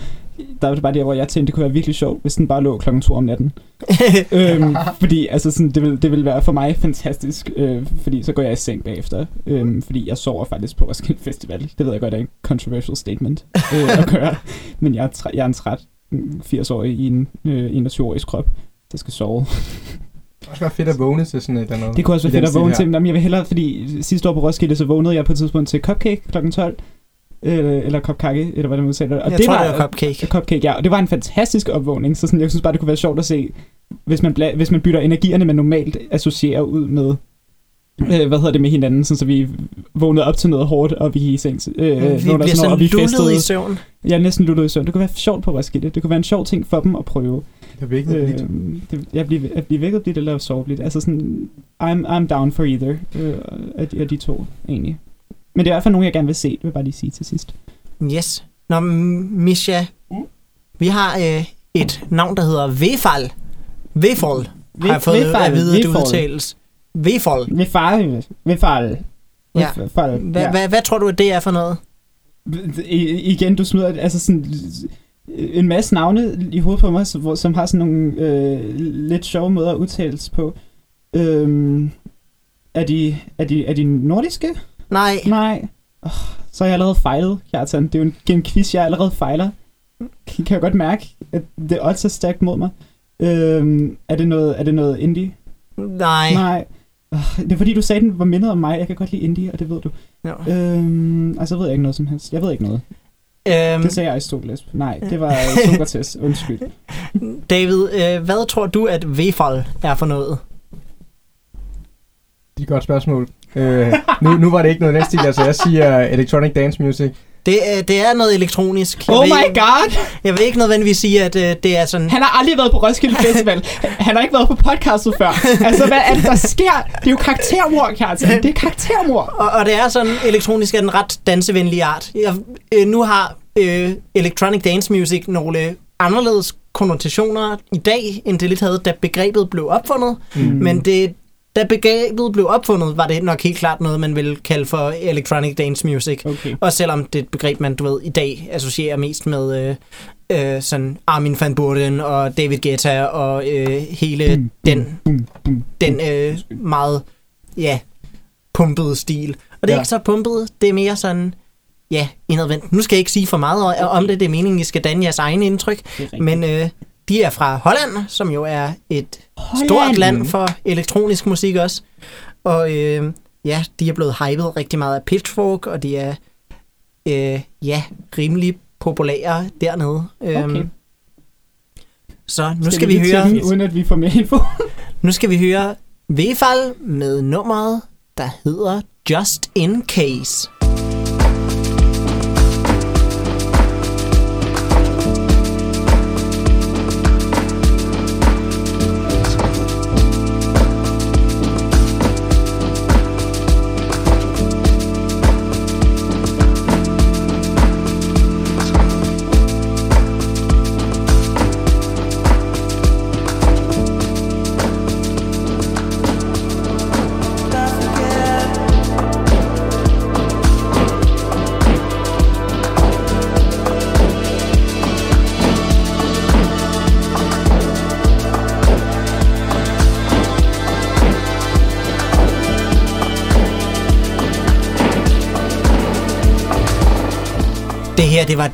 der var det bare der, hvor jeg tænkte, det kunne være virkelig sjovt, hvis den bare lå klokken 2 om natten. øhm, fordi altså sådan, det, vil, det vil være for mig fantastisk, øh, fordi så går jeg i seng bagefter, øh, fordi jeg sover faktisk på Roskilde Festival. Det ved jeg godt er en controversial statement øh, at gøre, men jeg er, træ, jeg er en træt mm, 80-årig i en øh, 21-årigs krop, der skal sove. Det kunne også være fedt at vågne til sådan et eller andet. Det kunne også være fedt at vågne til, men jeg vil hellere, fordi sidste år på Roskilde, så vågnede jeg på et tidspunkt til Cupcake kl. 12, øh, eller Cupcake, eller hvad det man udtaler. Og jeg det tror, var, det var cupcake. Cupcake, ja. Og det var en fantastisk opvågning, så sådan, jeg synes bare, det kunne være sjovt at se, hvis man, bla- hvis man bytter energierne, man normalt associerer ud med, øh, hvad hedder det med hinanden, sådan, så vi vågnede op til noget hårdt, og vi i seng, øh, vi bliver sådan, sådan og vi lullet festede. i søvn. Er næsten lullet i søvn. Det kunne være sjovt på Roskilde. Det kunne være en sjov ting for dem at prøve. Det er vigtigt. Øh, det, jeg bliver, at blive vækket bliver det eller sove lidt. Altså sådan, I'm, I'm down for either øh, af, de, af de to, egentlig. Men det er i hvert fald nogen, jeg gerne vil se. Det vil jeg bare lige sige til sidst. Yes. Nå, Misha, vi har øh, et navn, der hedder Vefal. Vefal, har jeg fået at vide, at det udtales. Vefal. Ved far. Ja. Hvad, hvad, hvad tror du, at det er for noget? I, igen, du smider altså sådan en masse navne i hovedet på mig, som, som har sådan nogle øh, lidt sjove måder at udtales på. Øhm, er, de, er, de, er de nordiske? Nej, Nej. Oh, så har jeg allerede fejlet, Kjartan. Det er jo en, en quiz, jeg allerede fejler. Kan jeg godt mærke, at det odds er stærkt mod mig. Øhm, er, det noget, er det noget indie? nej. Nej. Det er fordi, du sagde, den var mindet om mig. Jeg kan godt lide indie, og det ved du. Ja. Øhm, altså, ved jeg ikke noget som helst. Jeg ved ikke noget. Øhm, Det sagde Stoklesp. Nej, det var Sokrates. Undskyld. David, øh, hvad tror du, at Vefal er for noget? Det er et godt spørgsmål. Øh, nu, nu var det ikke noget den stil, altså jeg siger electronic dance music. Det, er- det er noget elektronisk. Jeg Oh vil, my god! Jeg vil ikke nødvendigvis sige, at øh, det er sådan... Han har aldrig været på Roskilde Festival. Han har ikke været på podcastet før. Altså, hvad er det, der sker? Det er jo karaktermor, Kjartan. Det er karaktermor. Og, og det er sådan, elektronisk er den ret dansevenlige art. Jeg, øh, nu har øh, electronic dance music nogle anderledes konnotationer i dag, end det lidt havde, da begrebet blev opfundet. Mm. Men det, da begrebet blev opfundet, var det nok helt klart noget, man ville kalde for electronic dance music. Okay. Og selvom det er et begreb, man du ved, i dag associerer mest med øh, øh, sådan Armin van Buuren og David Guetta og øh, hele Bum, den, Bum, bum. den øh, meget ja, pumpede stil. Og det er Ja. ikke så pumpet, det er mere sådan, ja, indadvendt. Nu skal jeg ikke sige for meget om det, det er meningen, I skal danne jeres egen indtryk. Men øh, de er fra Holland, som jo er et Holland. stort land for elektronisk musik også. Og øh, ja, de er blevet hypet rigtig meget af Pitchfork, og de er øh, ja, rimelig populære dernede. Okay. Øhm, så nu skal, vi lige høre, til den, uden at vi får mere info. nu skal vi høre Vefal med nummeret, der hedder Just In Case.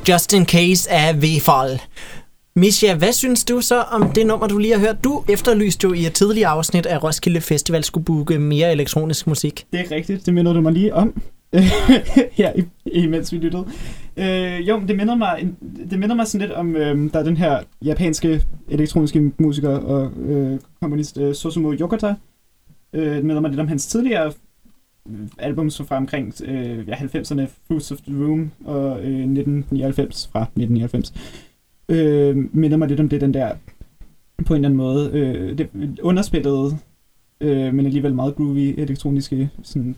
Just In Case af Vefal. Misha, hvad synes du så om det nummer, du lige har hørt? Du efterlyste jo i et tidligere afsnit, at Roskilde Festival skulle booke mere elektronisk musik. Det er rigtigt. Det minder du mig lige om. her, imens vi lyttede. Øh, jo, det minder mig, en- det minder mig sådan lidt om, øh, der er den her japanske elektroniske musiker og øh, komponist øh, Susumu Yokota. Øh, det minder mig lidt om hans tidligere albums fra omkring øh, ja, 90'erne, Fruits of the Room og øh, 1999 fra 1999. Øh, minder mig lidt om det, den der på en eller anden måde øh, det underspillede, øh, men alligevel meget groovy elektroniske sådan,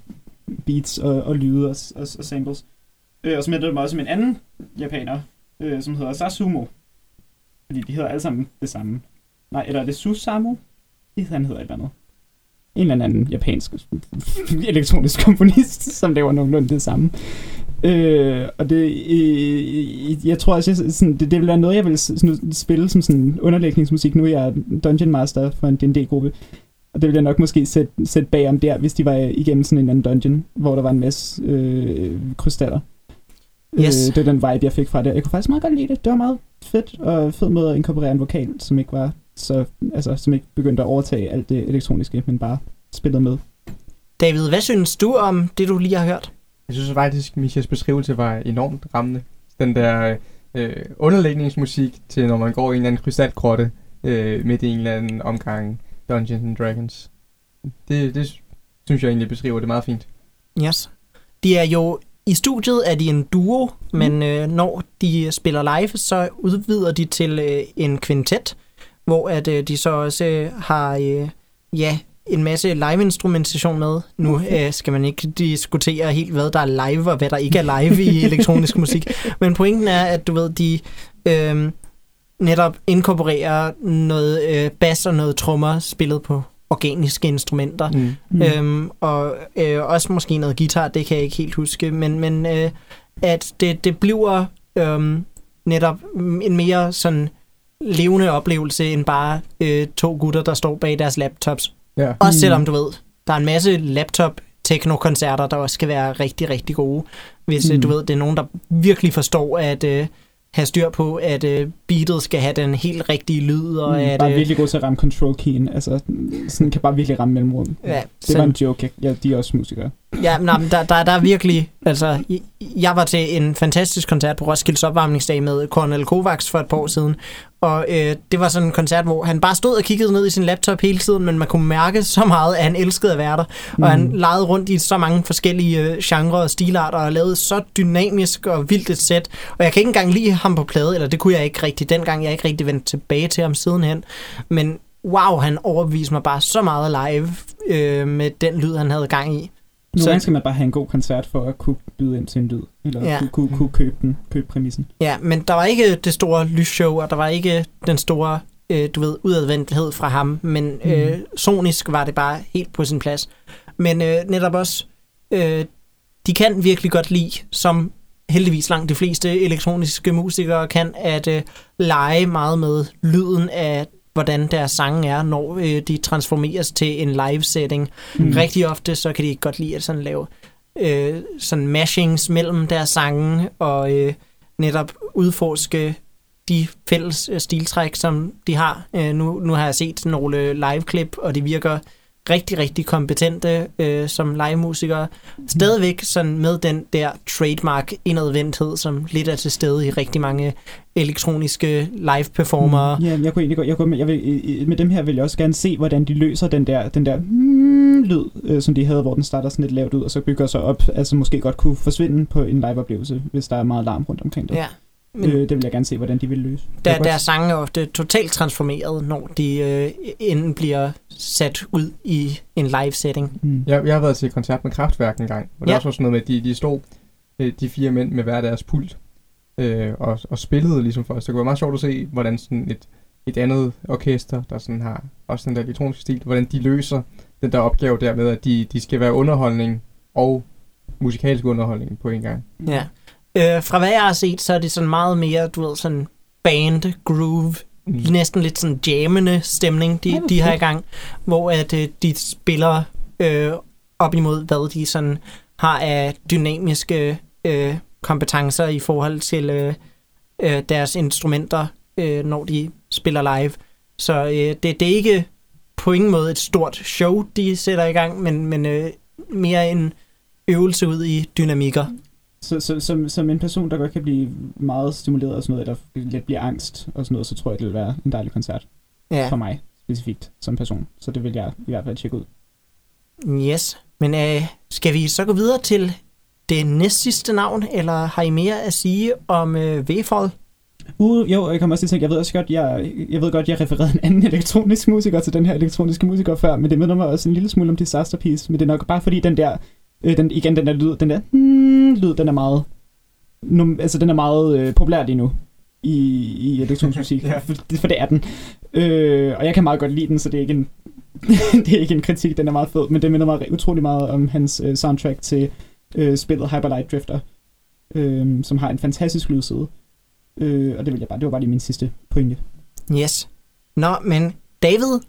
beats og, og lyde og, og, og samples. Øh, og så minder det mig også om en anden japaner, øh, som hedder Sasumo. Fordi de hedder alle sammen det samme. Nej, eller er det Susamu? Det han hedder et eller andet en eller anden japansk elektronisk komponist, som laver nogenlunde det samme. Øh, og det, øh, jeg tror også, jeg, sådan, det, det vil være noget, jeg vil sådan, spille som sådan underlægningsmusik. Nu er jeg Dungeon Master for en D&D-gruppe, og det vil jeg nok måske sætte, sætte bagom der, hvis de var igennem sådan en anden dungeon, hvor der var en masse øh, krystaller. Yes. Øh, det er den vibe, jeg fik fra det. Jeg kunne faktisk meget godt lide det. Det var meget fedt, og fed måde at inkorporere en vokal, som ikke var så, altså, som ikke begyndte at overtage alt det elektroniske, men bare spillede med. David, hvad synes du om det, du lige har hørt? Jeg synes faktisk, Michas beskrivelse var enormt rammende. Den der øh, underlægningsmusik til, når man går i en eller anden krystalgrotte øh, midt i en eller anden omgang Dungeons and Dragons. Det, det synes jeg egentlig beskriver det meget fint. Yes. De er jo i studiet er de en duo, men øh, når de spiller live, så udvider de til øh, en kvintet, hvor at øh, de så også øh, har øh, ja, en masse live-instrumentation med. Nu øh, skal man ikke diskutere helt, hvad der er live og hvad der ikke er live i elektronisk musik. Men pointen er, at du ved, de øh, netop inkorporerer noget øh, bass og noget trommer spillet på organiske instrumenter. Mm. Mm. Øhm, og øh, også måske noget guitar, det kan jeg ikke helt huske, men, men øh, at det, det bliver øh, netop en mere sådan levende oplevelse end bare øh, to gutter, der står bag deres laptops. Ja. Også selvom du ved, der er en masse laptop teknokoncerter, der også skal være rigtig, rigtig gode. Hvis mm. Mm. du ved, det er nogen, der virkelig forstår at øh, have styr på, at øh, beatet skal have den helt rigtige lyd, og Mm, at... bare øh, virkelig god til at ramme control keyen. Altså, sådan kan bare virkelig ramme mellemrum. Ja, det sådan- var en joke. Ja, de er også musikere. Ja, nej, men der, der, der er virkelig... Altså, jeg- jeg var til en fantastisk koncert på Roskildes opvarmningsdag med Cornel Kovacs for et par år siden. Og øh, det var sådan en koncert, hvor han bare stod og kiggede ned i sin laptop hele tiden, men man kunne mærke så meget, at han elskede at være der. Og han Mm. legede rundt i så mange forskellige øh, genrer og stilarter, og lavede så dynamisk og vildt et sæt. Og jeg kan ikke engang lide ham på plade, eller det kunne jeg ikke rigtig dengang. Jeg er ikke rigtig vendt tilbage til ham sidenhen. Men wow, han overbeviste mig bare så meget live øh, med den lyd, han havde gang i. Nogle gange skal man bare have en god koncert for at kunne byde ind til en lyd. Eller Ja. ja. kunne, kunne, kunne købe den, købe præmissen. Ja, men der var ikke det store lysshow, og der var ikke den store, øh, du ved, udadvendthed fra ham, men Mm. øh, sonisk var det bare helt på sin plads. Men øh, netop også, øh, de kan virkelig godt lide, som heldigvis langt de fleste elektroniske musikere kan, at øh, lege meget med lyden af hvordan deres sange er, når øh, de transformeres til en live setting. Mm. Rigtig ofte, så kan de godt lide at sådan lave øh, sådan mashings mellem deres sange, og øh, netop udforske de fælles øh, stiltræk, som de har. Øh, nu, nu har jeg set nogle live-klip, og de virker rigtig, rigtig kompetente øh, som live-musikere. Stadigvæk sådan med den der trademark indadvendthed, som lidt er til stede i rigtig mange elektroniske live-performere. Ja, jeg kunne egentlig godt, jeg kunne, jeg vil, med dem her vil jeg også gerne se, hvordan de løser den der, den der mm, lyd, øh, som de havde, hvor den starter sådan lidt lavt ud, og så bygger sig op, altså måske godt kunne forsvinde på en live-oplevelse, hvis der er meget larm rundt omkring det. Ja. Men Øh, det vil jeg gerne se, hvordan de vil løse. der, kan deres sange er ofte totalt transformeret, når de øh, enden bliver sat ud i en live-setting. Mm. Jeg, jeg har været til koncert med Kraftværk en gang, og der Ja. var sådan noget med, at de, de stod, øh, de fire mænd med hver deres pult, øh, og, og spillede ligesom for os. Det kunne være meget sjovt at se, hvordan sådan et, et andet orkester, der sådan har også den der elektroniske stil, hvordan de løser den der opgave der med, at de, de skal være underholdning og musikalsk underholdning på en gang. Ja. Øh, fra hvad jeg har set, så er det sådan meget mere, du ved, sådan band, groove, Mm. næsten lidt sådan jammende stemning, de, de har i gang, hvor at øh, de spiller øh, op imod, hvad de sådan har af dynamiske øh, kompetencer i forhold til øh, øh, deres instrumenter, øh, når de spiller live. Så øh, det, det er ikke på ingen måde et stort show, de sætter i gang, men, men øh, mere en øvelse ud i dynamikker. Så, så som, som en person, der godt kan blive meget stimuleret og sådan noget, eller lidt bliver angst og sådan noget, så tror jeg, det vil være en dejlig koncert Ja. for mig specifikt som person. Så det vil jeg i hvert fald tjekke ud. Yes, men øh, skal vi så gå videre til det næstsidste navn, eller har I mere at sige om øh, V-Fall? Uh, jo, jeg kommer også til at tænke, jeg ved også godt, jeg, jeg ved godt, jeg refererede en anden elektronisk musiker til den her elektroniske musiker før, men det minder mig også en lille smule om Disaster Piece, men det er nok bare fordi den der, øh, den, igen den der lyd, den der hmm, lyd, den er meget, num, altså den er meget øh, populær lige nu i, i elektronisk musik, Ja. for, for det er den. Øh, og jeg kan meget godt lide den, så det er ikke en det er ikke en kritik, den er meget fed, men det minder mig utrolig meget om hans øh, soundtrack til øh, spillet Hyper Light Drifter, øh, som har en fantastisk lydside. Øh, og det vil jeg bare, det var bare lige min sidste pointe. Yes. Nå, men David,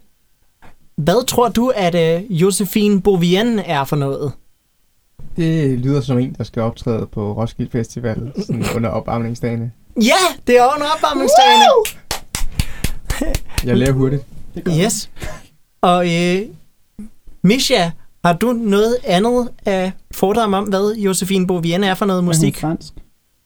hvad tror du, at uh, Josephine Bovien er for noget? Det lyder som en, der skal optræde på Roskilde Festival sådan under opvarmningsdagene. Ja, det er under opvarmningsdagene. Jeg lærer hurtigt. Det Yes. Og øh, Misha, har du noget andet at fordre om, hvad Josephine Bovien er for noget Er hun musik? fransk?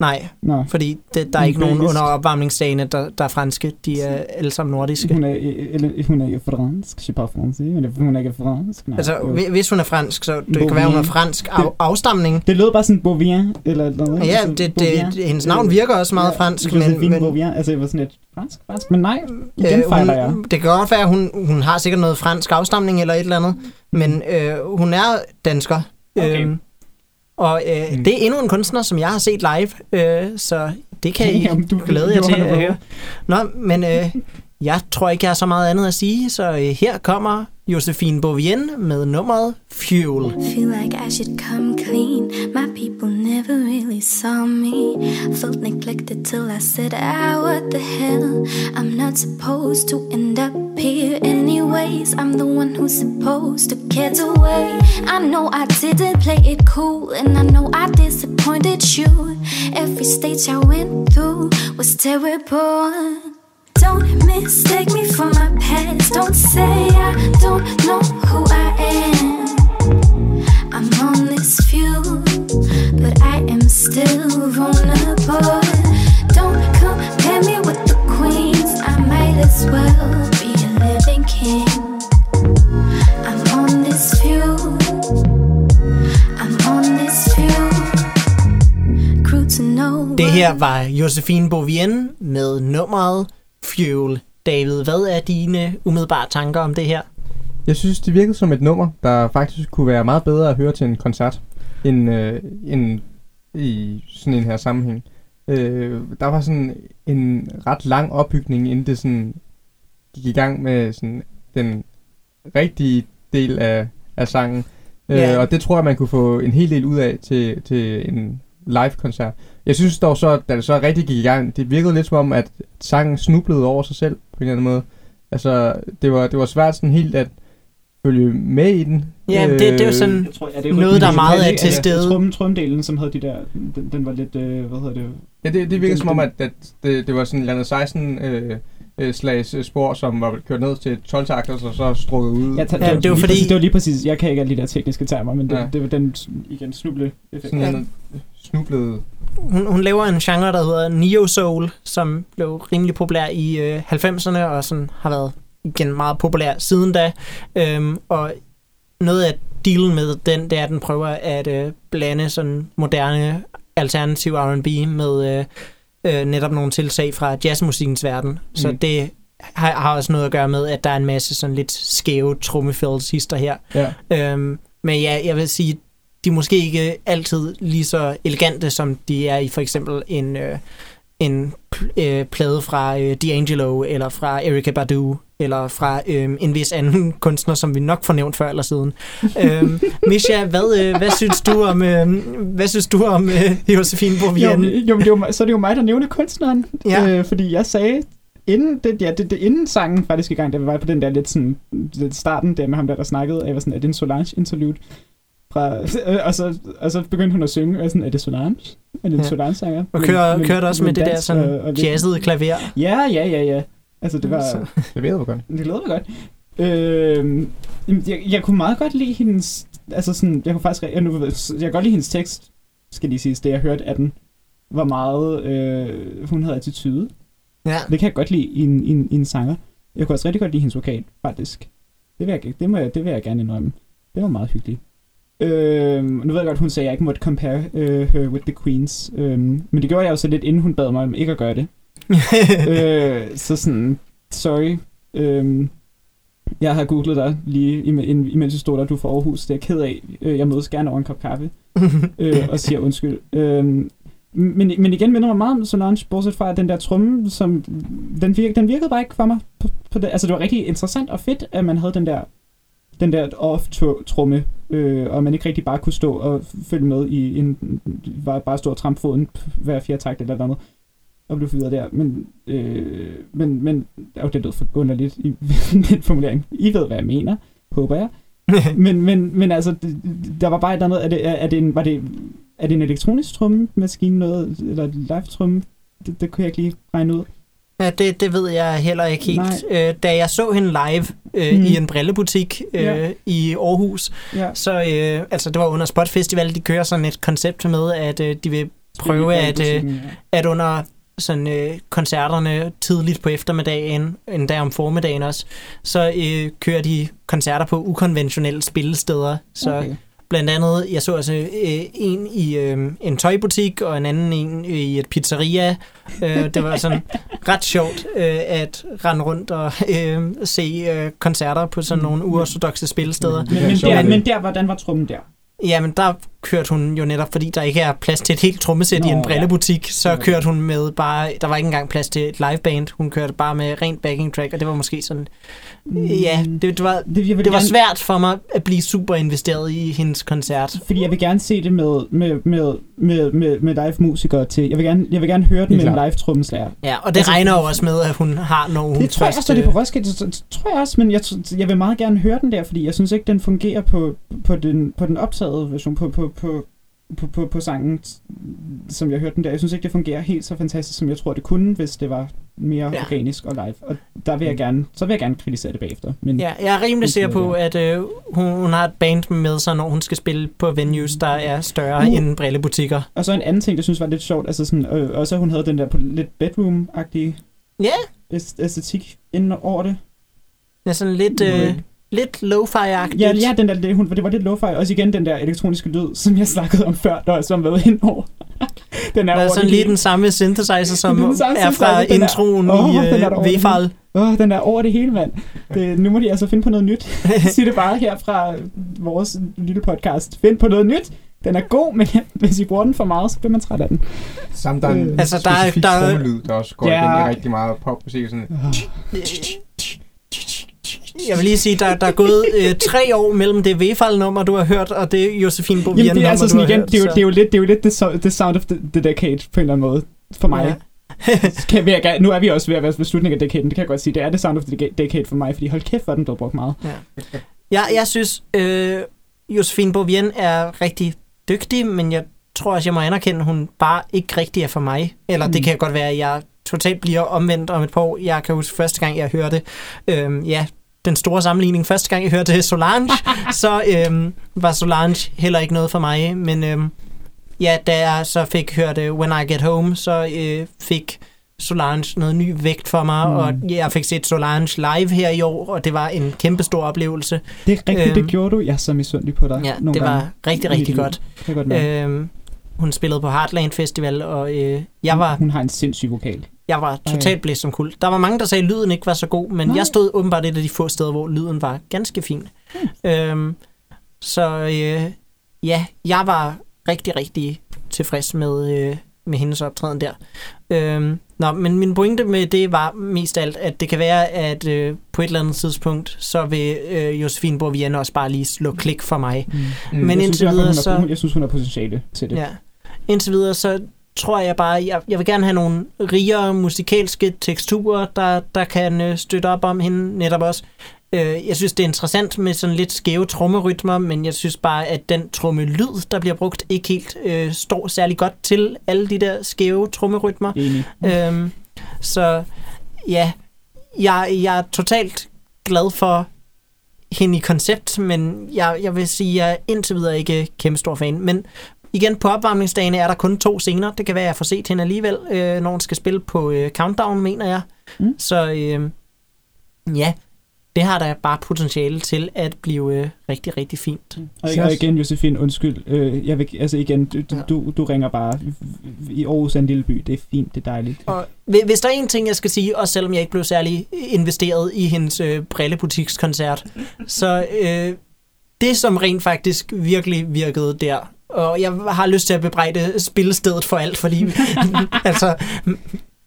Nej, Nå. fordi det, der er Hun ikke nogen under opvarmningsdagene, der, der er franske. De er alle sammen nordiske. Hun er, eller, hun er ikke fransk, je parle français, eller hun er ikke fransk. Nej, Altså, hvis hun er fransk, så det kan Bovien. være, hun er fransk af, afstamning. Det lød bare sådan Bovien, eller noget. Ja, altså, det, det, det, hendes navn virker også meget Ja, fransk, men, men Bovien, altså jeg var sådan lidt fransk, fransk, men nej, igen øh, fejler jeg. det kan godt være, at hun, hun har sikkert noget fransk afstamning eller et eller andet, men øh, hun er dansker. Okay. Øhm, og øh, Mm. det er endnu en kunstner, som jeg har set live, øh, så det kan I Jamen, du- glæde jer til at høre. Nå, men øh, jeg tror ikke, jeg har så meget andet at sige, så øh, her kommer Josephine Bovien med nummeret Fuel. Feel like I should come clean. My people never really saw me. Felt neglected till I said, ah, what the hell? I'm not supposed to end up here anyways. I'm the one who's supposed to get away. I know I didn't play it cool, and I know I disappointed you. Every stage I went through was terrible. Don't mistake me for my past. Don't say I don't know who I am. I'm on this fuel, but I am still vulnerable. Don't compare me with the queens. I might as well be a living king. I'm on this fuel. I'm on this fuel. Crew to know. Det her var Josephine Bovien med nummeret Fuel. David, hvad er dine umiddelbare tanker om det her? Jeg synes, det virkede som et nummer, der faktisk kunne være meget bedre at høre til en koncert, end, øh, end i sådan en her sammenhæng. Øh, der var sådan en ret lang opbygning, inden det sådan gik i gang med sådan den rigtige del af, af sangen. Ja. Øh, og det tror jeg, man kunne få en hel del ud af til, til en live-koncert. Jeg synes dog så, da det så rigtig gik i gang, det virkede lidt som om, at sangen snublede over sig selv på en eller anden måde. Altså, det var, det var svært sådan helt at følge med i den. Ja, det, det er jo sådan... Jeg tror, ja, det er Noget, der er meget af til stede. Trum, trumdelen, som havde de der, den, den var lidt, øh, hvad hedder det? Ja, det, det virkede Den- som om, at, at det, det var sådan et eller andet 16 øh, øh, slags øh, spor, som var kørt ned til 12 takter, og så strukket ud. Ja, ta- Ja, det var fordi- Præcis, det var lige præcis, jeg kan ikke alle de der tekniske termer, men det, Ja. det var den, igen, snuble effekt. sådan en snublede... Hun, hun laver en genre, der hedder Neo Soul, som blev rimelig populær i øh, 90'erne, og sådan har været igen meget populær siden da. Øhm, og noget af dealen med den, det er, at den prøver at øh, blande sådan moderne alternativ R&B med øh, øh, netop nogle tiltag fra jazzmusikkens verden. Så Mm. det har, har også noget at gøre med, at der er en masse sådan lidt skæve trummefældshister her. Ja. Øhm, men ja, jeg vil sige, de er måske ikke altid lige så elegante, som de er i for eksempel en, øh, en øh, plade fra øh, D'Angelo, eller fra Erykah Badu, eller fra øh, en vis anden kunstner, som vi nok får nævnt før eller siden. øhm, Misha, hvad, øh, hvad synes du om, øh, hvad synes du om øh, Josefine Jo, men- jo, men det var, så er det jo mig, der nævner kunstneren. Ja. Øh, fordi jeg sagde, inden, det, ja, det, det, inden sangen faktisk i gang, da vi var på den der lidt sådan, lidt starten der med ham der, der snakkede, jeg var sådan, er det en Solange interlude? Fra, øh, og, så, og så begyndte hun at synge, og sådan, er det Solange? Er det en Ja. Solange-sanger? Og kører, men- kører også med det der sådan og- og jazzede klaver. Ja, ja, ja, ja. Altså, det var... Så- Det jeg godt. Det mig godt. Øh, jeg, jeg kunne meget godt lide hendes... Altså sådan, jeg kunne faktisk... Jeg, nu, jeg kan godt lide hendes tekst, skal lige sige, det jeg hørte af den, var meget... Øh, hun havde attitude. Ja. Det kan jeg godt lide i en, i en, i en sanger. Jeg kunne også rigtig godt lide hendes vokal, faktisk. Det vil jeg, det må jeg, det vil jeg gerne indrømme. Det var meget hyggeligt. Øh, nu ved jeg godt, hun sagde, at jeg ikke måtte compare øh, her with the queens. Øh, men det gjorde jeg jo så lidt, inden hun bad mig om ikke at gøre det. øh, så sådan, sorry. Øh, jeg har googlet dig lige, im- im- imens du stod der, du er fra Aarhus. Det er jeg ked af. Øh, jeg mødes gerne over en kop kaffe øh, og siger undskyld. Øh, men, men igen minder mig meget om Solange, bortset fra at den der tromme, som, den, virke, den virkede bare ikke for mig. På, på det. Altså det var rigtig interessant og fedt, at man havde den der den der off-tromme, øh, og man ikke rigtig bare kunne stå og følge med i en, bare, bare stå og trampe foden hver fjerde takt eller noget og blive fyret der. Men, øh, men, men oh, det lød for lidt i den formulering. I ved, hvad jeg mener, håber jeg. men, men, men altså, der var bare et eller andet, er det, er, det en, var det, er det en elektronisk trommemaskine noget, eller live tromme? Det, det kunne jeg ikke lige regne ud. Ja, det, det ved jeg heller ikke helt. Øh, da jeg så hende live øh, Mm. i en brillebutik øh, Ja. i Aarhus, Ja. så øh, altså det var under Spot Festival, de kører sådan et koncept med, at øh, de vil prøve at, øh, at under sådan øh, koncerterne tidligt på eftermiddagen, endda om formiddagen også, så øh, kører de koncerter på ukonventionelle spillesteder. Så Okay. Blandt andet, jeg så altså øh, en i øh, en tøjbutik, og en anden en i et pizzeria. Øh, det var sådan ret sjovt øh, at rende rundt og øh, se øh, koncerter på sådan nogle uortodoxe spillesteder. Men, men, der, men der, hvordan var trummen der? Jamen, der kørte hun jo netop, fordi der ikke er plads til et helt trommesæt i en brillebutik, så kørte hun med bare, der var ikke engang plads til et liveband, hun kørte bare med rent backing track, og det var måske sådan, ja, det, det var, det, jeg vil det var gerne, svært for mig at blive super investeret i hendes koncert. Fordi jeg vil gerne se det med, med, med, med, med, med live musikere til. Jeg vil gerne, jeg vil gerne høre den med en klart. live trommeslager. Ja, og det Altså- regner jo også med, at hun har, når hun Det tror jeg også, det er på Roskilde. Så, så, tror jeg også, men jeg, jeg vil meget gerne høre den der, fordi jeg synes ikke, den fungerer på, på, den, på den optagede version, på, på, på, på, på, på sangen, som jeg hørte den der. Jeg synes ikke, det fungerer helt så fantastisk, som jeg tror, det kunne, hvis det var mere Ja. ja. organisk og live. Og der vil jeg gerne, så vil jeg gerne kritisere det bagefter. Men Ja, jeg er rimelig sikker på, at øh, hun, hun har et band med sig, når hun skal spille på venues, der er større Uh. end brillebutikker. Og så en anden ting, det synes var lidt sjovt, altså sådan, øh, også at hun havde den der på lidt bedroom-agtige Ja, æst- æstetik inden over det. er sådan lidt, øh, lidt lo-fi-agtigt. Ja, ja den der, det, hun, det var lidt lo-fi. Også igen den der elektroniske lyd, som jeg snakkede om før, der også var med indover. den er Der er over sådan lige den samme synthesizer, som er den samme er fra den er- introen i er der over øh, det hele. V-file. Åh, den er over det hele, mand. Det, nu må de altså finde på noget nyt. Sig det bare her fra vores lille podcast. Find på noget nyt. Den er god, men hvis I bruger den for meget, så bliver man træt af den. Samt der er en Øh, Altså, der er- der er- der også går Ja. igen i rigtig meget popmusik. Sådan. Jeg vil lige sige, der, der er gået øh, tre år mellem det V-file-nummer, du har hørt, og det Josefine Bovien Jamen, det er altså sådan igen, hørt, det er, jo, så- det, er jo lidt, det er jo lidt the, so- the sound of the, the decade på en eller anden måde. For mig. Ja. Kan, jeg, nu er vi også ved at være ved slutningen af decaden, det kan jeg godt sige. Det er the sound of the deca- decade for mig, fordi hold kæft, hvor den blevet brugt meget. Jeg, jeg synes, øh, Josefine Bovien er rigtig dygtig, men jeg tror også, jeg må anerkende, at hun bare ikke rigtig er for mig. Eller mm. det kan godt være, at jeg totalt bliver omvendt om et par år. Jeg kan huske første gang, jeg hørte, øh, ja, den store sammenligning. Første gang, jeg hørte Solange, så øh, var Solange heller ikke noget for mig. Men øh, ja, da jeg så fik hørt uh, When I Get Home, så øh, fik Solange noget ny vægt for mig, mm. Og jeg fik set Solange live her i år, og det var en kæmpe stor oplevelse. Det er rigtigt, Øhm, det gjorde du. Jeg er så misundelig på dig. Ja, nogle det var gange. rigtig, mit rigtig liv. godt. Det godt. Øhm, hun spillede på Heartland Festival, og øh, jeg var, Hun har en sindssyg vokal. Jeg var totalt blæst som kul. Der var mange, der sagde, at lyden ikke var så god, men Nej. jeg stod åbenbart et af de få steder, hvor lyden var ganske fin. Hmm. Øhm, så øh, ja, jeg var rigtig, rigtig tilfreds med, øh, med hendes optræden der. Øhm, nå, men min pointe med det var mest alt, at det kan være, at øh, på et eller andet tidspunkt, så vil øh, Josefine Borvien også bare lige slå klik for mig. Mm. Men jeg synes, indtil fald, videre, så- Jeg synes, hun har potentiale til det. Ja. Indtil videre, så tror jeg bare, jeg, jeg vil gerne have nogle rigere musikalske teksturer, der, der kan øh, støtte op om hende netop også. Øh, jeg synes, det er interessant med sådan lidt skæve trommerytmer, men jeg synes bare, at den trommelyd, der bliver brugt, ikke helt øh, står særlig godt til alle de der skæve trommerytmer. Enig. Øhm, så ja, jeg, jeg er totalt glad for hende i koncept, men jeg, jeg vil sige, at jeg er indtil videre ikke kæmpe stor fan. Men igen, på opvarmningsdagene er der kun to scener. Det kan være, at jeg får set hende alligevel, øh, når hun skal spille på øh, Countdown, mener jeg. Mm. Så øh, ja, det har der bare potentiale til at blive øh, rigtig, rigtig fint. Og, og igen, Josefine, undskyld. Øh, jeg vil, altså igen, du, du, Ja. du, du ringer bare. I Aarhus er en lille by. Det er fint, det er dejligt. Og hvi- hvis der er en ting, jeg skal sige, også selvom jeg ikke blev særlig investeret i hendes øh, brillebutikskoncert, så øh, det, som rent faktisk virkelig virkede der, og jeg har lyst til at bebrejde spillestedet for alt, fordi altså,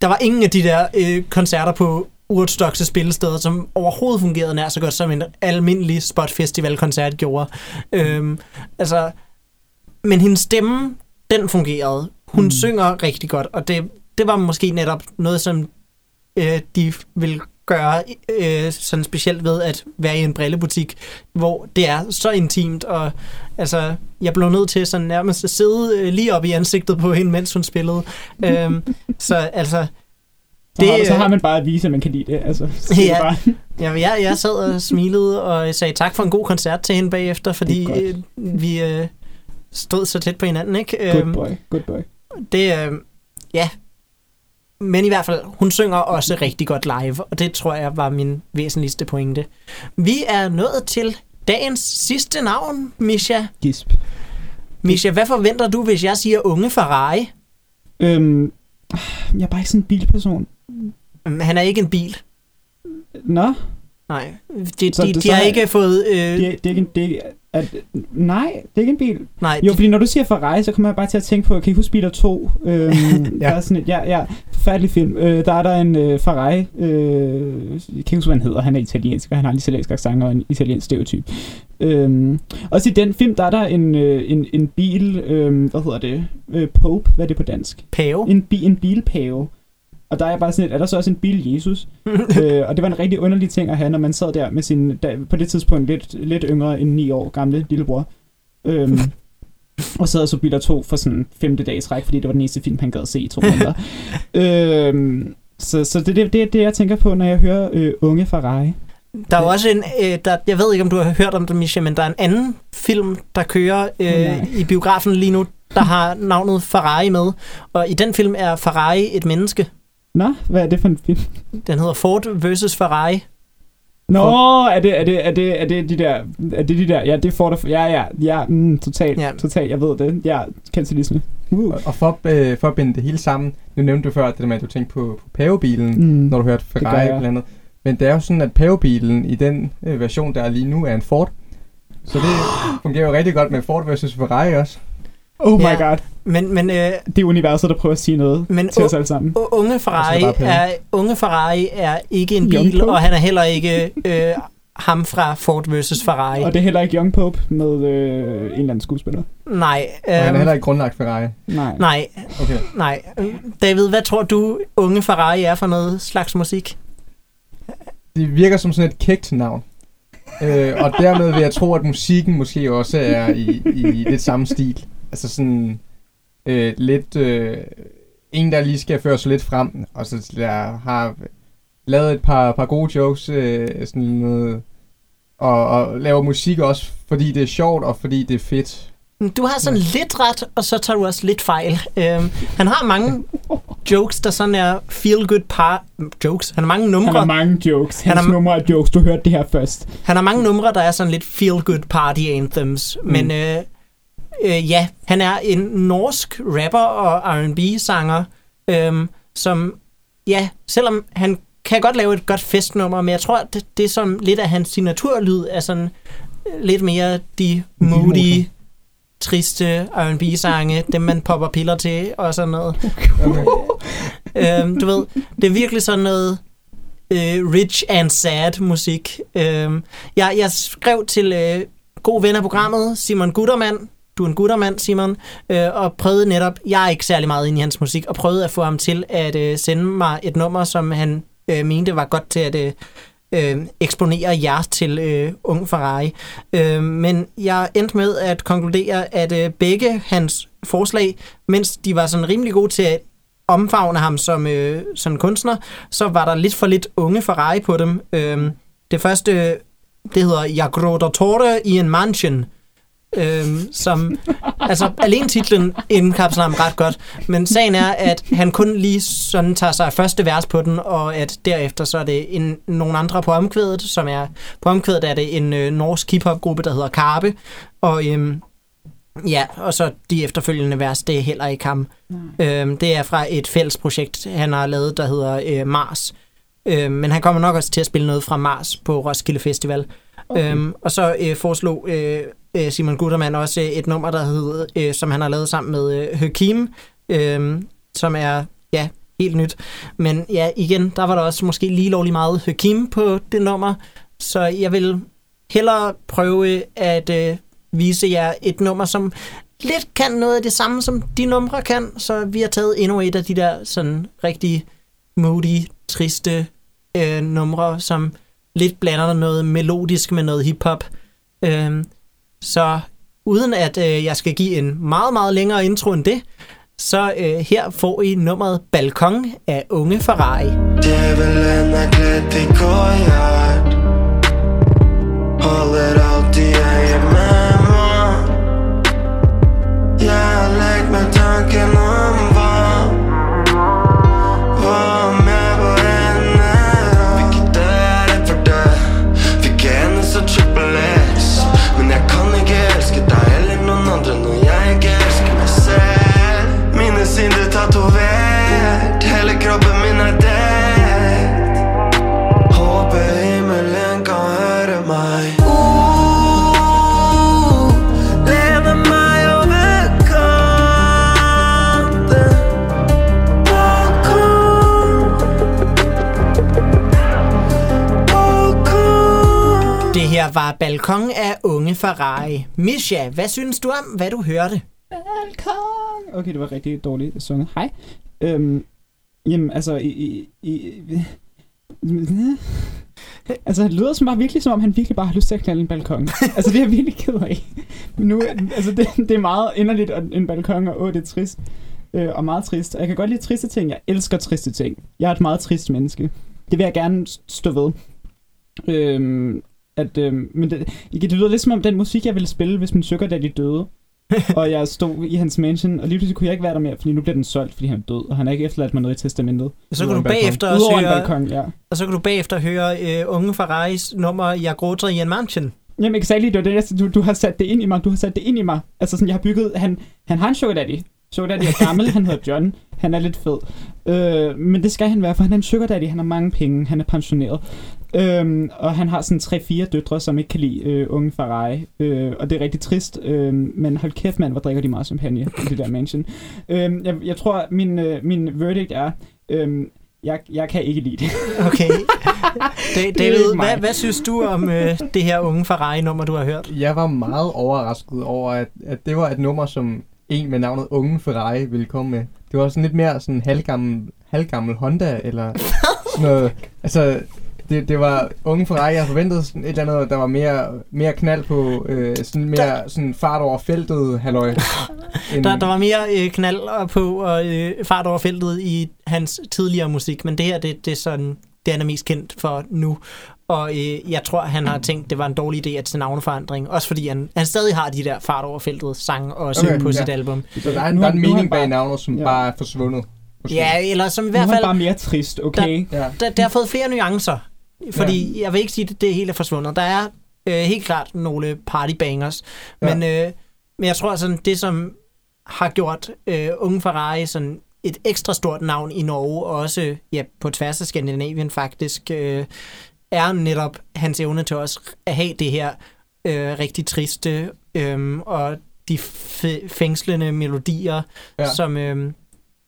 der var ingen af de der øh, koncerter på uortodoxe spillesteder, som overhovedet fungerede nær så godt, som en almindelig spot festivalkoncert gjorde. Øhm, altså, men hendes stemme, den fungerede. Hun mm. synger rigtig godt, og det, det var måske netop noget, som øh, de vil gøre øh, sådan specielt ved at være i en brillebutik, hvor det er så intimt, og altså, jeg blev nødt til sådan nærmest at sidde øh, lige op i ansigtet på hende, mens hun spillede. øhm, så altså, Så, det, har, Det, så øh, har man bare at vise, at man kan lide det. Altså, så Ja. det bare, Ja, jeg, jeg sad og smilede og sagde tak for en god koncert til hende bagefter, fordi øh, vi øh, stod så tæt på hinanden, ikke? good Øhm, boy, good boy. Det, øh, ja. Men i hvert fald, hun synger også rigtig godt live, og det tror jeg var min væsentligste pointe. Vi er nået til dagens sidste navn, Misha. Gisp. Misha, hvad forventer du, hvis jeg siger unge Ferrari? Øhm, jeg er bare ikke sådan en bilperson. Mm, Han er ikke en bil. Nå, Nej, de, Så de, det- de har er- ikke fået... Øh, det, det. Det at, nej, det er ikke en bil. nej, Jo, fordi når du siger Ferrari, så kommer jeg bare til at tænke på, kan I huske Biler 2? Øhm, ja. Der er sådan et, ja, ja, forfærdelig film. Øh, der er der en øh, Ferrari, øh, jeg kan ikke huske, hvad han hedder, han er italiensk, og han har en italiensk accent og en italiensk stereotyp. Øhm, også i den film, der er der en, øh, en, en bil, øh, hvad hedder det, øh, Pope, hvad er det på dansk? pave. En, bi, en bilpave. Og der er jeg bare sådan et, er der så også en bil Jesus? øh, og det var en rigtig underlig ting at have, når man sad der med sin, da, på det tidspunkt lidt, lidt yngre end 9 år gamle lillebror. Øhm, og sad og så Biler 2 for sådan femte dags træk, fordi det var den eneste film, han gad se i to måneder. øhm, så så det er det, det, det, jeg tænker på, når jeg hører øh, unge Ferrari. Der er jo også en, øh, der, jeg ved ikke, om du har hørt om det, Misha, men der er en anden film, der kører Nej. øh, i biografen lige nu, der har navnet Ferrari med. Og i den film er Ferrari et menneske. Nå, hvad er det for en film? Den hedder Ford vs. Ferrari. Nå, er det, er det, er det, er det de der, er det de der, ja, det får der, ja, ja, ja, mm, totalt, Ja. totalt, jeg ved det, ja, kancelisme. Uh. Og, og for, øh, for at binde det hele sammen, nu nævnte du før det der med, at du tænkte på, på pavebilen, Mm. når du hørte Ferrari blandt andet. Men det er jo sådan, at pavebilen i den øh, version, der er lige nu, er en Ford. Så det fungerer jo rigtig godt med Ford versus Ferrari også. Oh my Ja. god, Men, men, øh, det er universet, der prøver at sige noget men til os alle sammen. unge Ferrari Og så er unge Ferrari er ikke en Young bil, Pope. og han er heller ikke øh, ham fra Ford vs. Ferrari. Og det er heller ikke Young Pope med øh, en eller anden skuespiller. Nej. Og han er øhm, heller ikke grundlagt Ferrari. Nej. Nej, Okay. nej. David, hvad tror du, unge Ferrari er for noget slags musik? Det virker som sådan et kægt navn. Øh, og dermed vil jeg tro, at musikken måske også er i, i lidt samme stil. Altså sådan øh, lidt... Øh, en, der lige skal føre sig lidt frem, og så der har lavet et par, par gode jokes, øh, sådan noget, og, og laver musik også, fordi det er sjovt, og fordi det er fedt. Du har sådan lidt ret, og så tager du også lidt fejl. Øhm, han har mange jokes, der sådan er feel-good par jokes. Han har mange Han numre. har mange jokes. Han Hans har- numre af jokes. Du hørte det her først. Han har mange numre, der er sådan lidt feel-good party anthems. Mm. Men øh, øh, ja, han er en norsk rapper og R&B-sanger, øhm, som, ja, selvom han kan godt lave et godt festnummer, men jeg tror, det, det er som lidt af hans signaturlyd er sådan øh, lidt mere de moody, triste R&B-sange, dem man popper piller til og sådan noget. Okay. øhm, du ved, det er virkelig sådan noget øh, rich and sad musik. Øhm, jeg, jeg skrev til øh, god ven af programmet, Simon Guttermand, du er en guttermand, Simon, øh, og prøvede netop, jeg er ikke særlig meget inde i hans musik, og prøvede at få ham til at øh, sende mig et nummer, som han øh, mente var godt til at øh, øh, eksponere jer til øh, Ung Ferrari. Øh, men jeg endte med at konkludere, at øh, begge hans forslag, mens de var sådan rimelig gode til at omfavne ham som, øh, som kunstner, så var der lidt for lidt unge Ferrari på dem. Øh, det første, øh, det hedder Jeg gråter tårer i en mansion, Øhm, som, altså alene titlen indkapsler ham ret godt, men sagen er, at han kun lige sådan tager sig første vers på den, og at derefter så er det en, nogle andre på omkvædet, som er, på omkvædet er det en øh, norsk hiphop-gruppe, der hedder Karpe, og øhm, ja, og så de efterfølgende vers, det er heller ikke ham. Øhm, det er fra et fælles projekt, han har lavet, der hedder øh, Mars. Øhm, men han kommer nok også til at spille noget fra Mars på Roskilde Festival. Okay. Øhm, og så øh, foreslog øh, øh, Simon Guttermann også øh, et nummer, der hedder, øh, som han har lavet sammen med øh, Hakim, øh, som er ja, helt nyt. Men ja, igen, der var der også måske lige lovlig meget Hakim på det nummer, så jeg vil hellere prøve at øh, vise jer et nummer, som lidt kan noget af det samme, som de numre kan, så vi har taget endnu et af de der sådan rigtig moody, triste øh, numre, som lidt blander noget melodisk med noget hiphop. Øh, så uden at øh, jeg skal give en meget, meget længere intro end det, så øh, her får I nummeret Balkon af Unge Ferrari. Djævelen er klädd i kojert Holder alt i eget med mig Jeg har lekt med tanken om Her var Balkon af Unge Ferrari. Misha, hvad synes du om, hvad du hørte? Balkon! Okay, det var rigtig dårligt sunget. Hej. Øhm, jamen, altså, i, i, i, Altså, det lyder som bare virkelig, som om han virkelig bare har lyst til at knalde en balkon. altså, det er jeg virkelig ked af. Men nu, altså, det, det er meget inderligt, en balkon, og åh, det er trist. Øh, og meget trist. Og jeg kan godt lide triste ting. Jeg elsker triste ting. Jeg er et meget trist menneske. Det vil jeg gerne stå ved. Øhm, at, øhm, men det, det lyder lidt som om den musik, jeg ville spille, hvis min sugar daddy døde. og jeg stod i hans mansion, og lige pludselig kunne jeg ikke være der mere, fordi nu bliver den solgt, fordi han er død, og han har ikke efterladt mig noget i testamentet. Så Udover kan du balkon. bagefter også høre, balkon, ja. og så kan du bagefter høre øh, Unge Ferraris nummer Jeg gråter i en mansion. Jamen exakt, det var det, du, du har sat det ind i mig, du har sat det ind i mig. Altså sådan, jeg har bygget, han, han har en sugar daddy. Sugar daddy er gammel, han hedder John, han er lidt fed. Øh, men det skal han være, for han er en sugar daddy, han har mange penge, han er pensioneret. Øhm, og han har sådan 3-4 døtre, som ikke kan lide øh, unge Ferrari. Øh, og det er rigtig trist. Øh, men hold kæft, mand, hvor drikker de meget champagne i det der mansion. Øh, jeg, jeg tror, min, øh, min verdict er, øh, jeg, jeg kan ikke lide det. Okay. David, mig. hvad, hvad synes du om øh, det her Unge Ferrari-nummer, du har hørt? Jeg var meget overrasket over, at, at det var et nummer, som en med navnet Unge Ferrari ville komme med. Det var sådan lidt mere sådan halvgammel, halvgammel Honda, eller sådan noget. Altså, det, det var Unge Ferrari, jeg forventede sådan et eller andet, der var mere, mere knald på, øh, sådan mere sådan fart over feltet, halløj. end- Der, der var mere øh, knald på og øh, fart over feltet i hans tidligere musik, men det her, det, det er sådan, det han er mest kendt for nu. Og øh, jeg tror, han har tænkt, det var en dårlig idé at til navneforandring. Også fordi han, han stadig har de der fart over feltet sang også Okay, okay, på ja. sit album. Så der er, Nu der er er- en nu er mening bag navnet, som ja. bare er forsvundet. måske. Ja, eller som i Nu hvert er han fald, bare mere trist, okay? Ja. der, der har fået flere nuancer. Fordi ja. jeg vil ikke sige, at det hele er forsvundet. Der er øh, helt klart nogle partybangers. Ja. Men, øh, men jeg tror, sådan, det som har gjort øh, Unge Ferrari sådan et ekstra stort navn i Norge, og også ja, på tværs af Skandinavien faktisk, øh, er netop hans evne til også at have det her øh, rigtig triste øh, og de fængslende melodier, ja. som... Øh,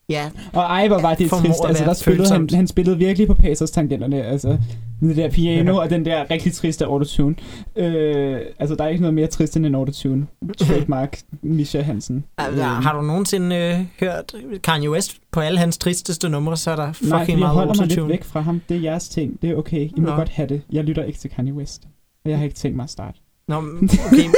ja, Og ej, hvor var det trist. Altså, der spillede han, han spillede virkelig på Pacers tangenterne. Altså, med det der piano og den der rigtig triste autotune. Øh, altså, der er ikke noget mere trist end en autotune. Trademark Misha Hansen. Altså, Øh, har du nogensinde øh, hørt Kanye West på alle hans tristeste numre, så er der fucking Nej, fordi jeg meget holder mig lidt autotune. væk fra ham. Det er jeres ting. Det er okay. I må Nå. godt have det. Jeg lytter ikke til Kanye West. Og jeg har ikke tænkt mig at starte. Nå, okay.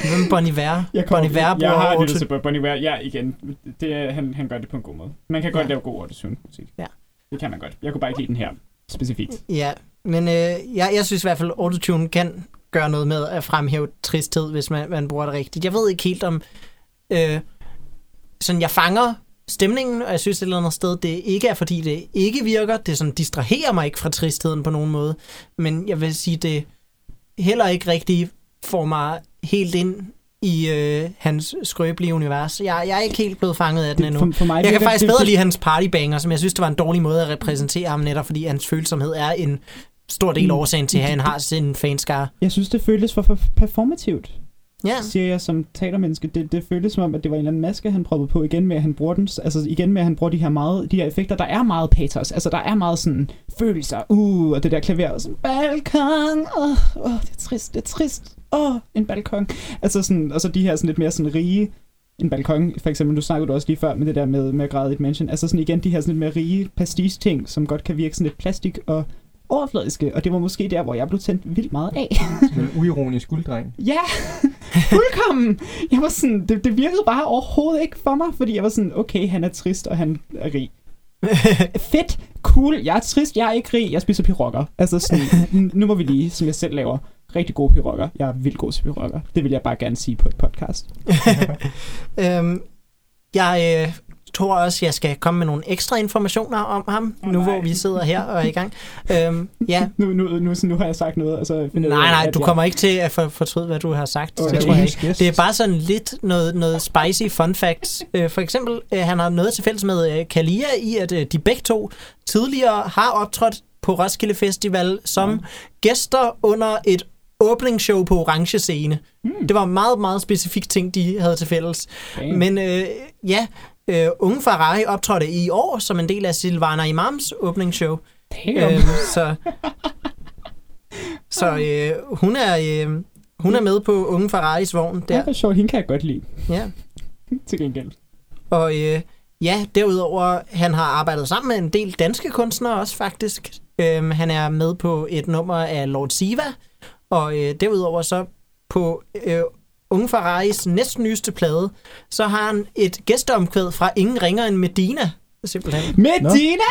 Hvem Bon Iver? Bon Iver jeg bruger har lyttet til Bon Iver. Ja, igen. Det er, han, han gør det på en god måde. Man kan godt Ja. lave god autotune musik. Ja. Det kan man godt. Jeg kunne bare ikke lide den her specifikt. Ja, men øh, jeg, jeg synes i hvert fald, autotune kan gøre noget med at fremhæve tristhed, hvis man, man bruger det rigtigt. Jeg ved ikke helt om... Øh, sådan, jeg fanger stemningen, og jeg synes et eller andet sted, det ikke er, fordi det ikke virker. Det sådan distraherer mig ikke fra tristheden på nogen måde. Men jeg vil sige, det heller ikke rigtig får mig helt ind i øh, hans skrøbelige univers. Jeg, jeg er ikke helt blevet fanget af den endnu. for, for mig Jeg kan virker faktisk det- bedre det- lide hans partybanger, som jeg synes, det var en dårlig måde at repræsentere ham netop, fordi hans følsomhed er en stor del af Mm. årsagen til, at han har sin fanskare. Jeg synes, det føltes for performativt. Ja. siger jeg som teatermenneske. Det, det føltes som om, at det var en eller anden maske, han proppede på igen med, at han bruger den, altså igen med, at han bruger de her, meget, de her effekter. Der er meget patos, altså der er meget sådan følelser, uh, og det der klaver, og sådan, balkon, åh, oh, oh, det er trist, det er trist, åh, oh, en balkon. Altså sådan, og så de her sådan lidt mere sådan rige, en balkon, for eksempel, du snakkede du også lige før med det der med, med at græde i et mansion. Altså sådan igen, de her sådan lidt mere rige pastiche-ting, som godt kan virke sådan lidt plastik og overfladiske, og det var måske der, hvor jeg blev tændt vildt meget af. Som en uironisk gulddreng. Ja, fuldkommen. Jeg var sådan, det, det virkede bare overhovedet ikke for mig, fordi jeg var sådan, okay, han er trist, og han er rig. Fedt, cool, jeg er trist, jeg er ikke rig, jeg spiser pirokker. Altså sådan, nu må vi lige, som jeg selv laver, rigtig gode pirokker. Jeg er vildt god til pirokker. Det vil jeg bare gerne sige på et podcast. Øhm, jeg øh, tror også, jeg skal komme med nogle ekstra informationer om ham, Åh, nu nej. hvor vi sidder her og er i gang. Øhm, ja, Nu, nu, nu, nu har jeg sagt noget, og så finder jeg ud nej, nej, du jeg- kommer ikke til at for, fortryde, hvad du har sagt. Okay. Det tror jeg ikke. Det er bare sådan lidt noget, noget spicy fun facts. Øh, for eksempel, øh, han har noget til fælles med øh, Kalia i, at øh, de begge to tidligere har optrådt på Roskilde Festival som Mm. gæster under et åbningsshow på Orange Scene. Mm. Det var meget, meget specifik ting, de havde til fælles. Damn. Men øh, ja, øh, Unge Ferrari optrådte i år som en del af Silvana Imams åbningsshow. Damn. Øhm, så så øh, hun, er, øh, hun er med på Unge Ferraris vogn Det der. er sjovt, hende kan jeg godt lide, Ja. til gengæld. Og øh, ja, derudover, han har arbejdet sammen med en del danske kunstnere også faktisk. Øhm, han er med på et nummer af Lord Siva, og øh, derudover så på øh, Unge Ferraris næstnyeste plade, så har han et gæsteomkvæd fra Ingen Ringer end Medina, simpelthen. Medina!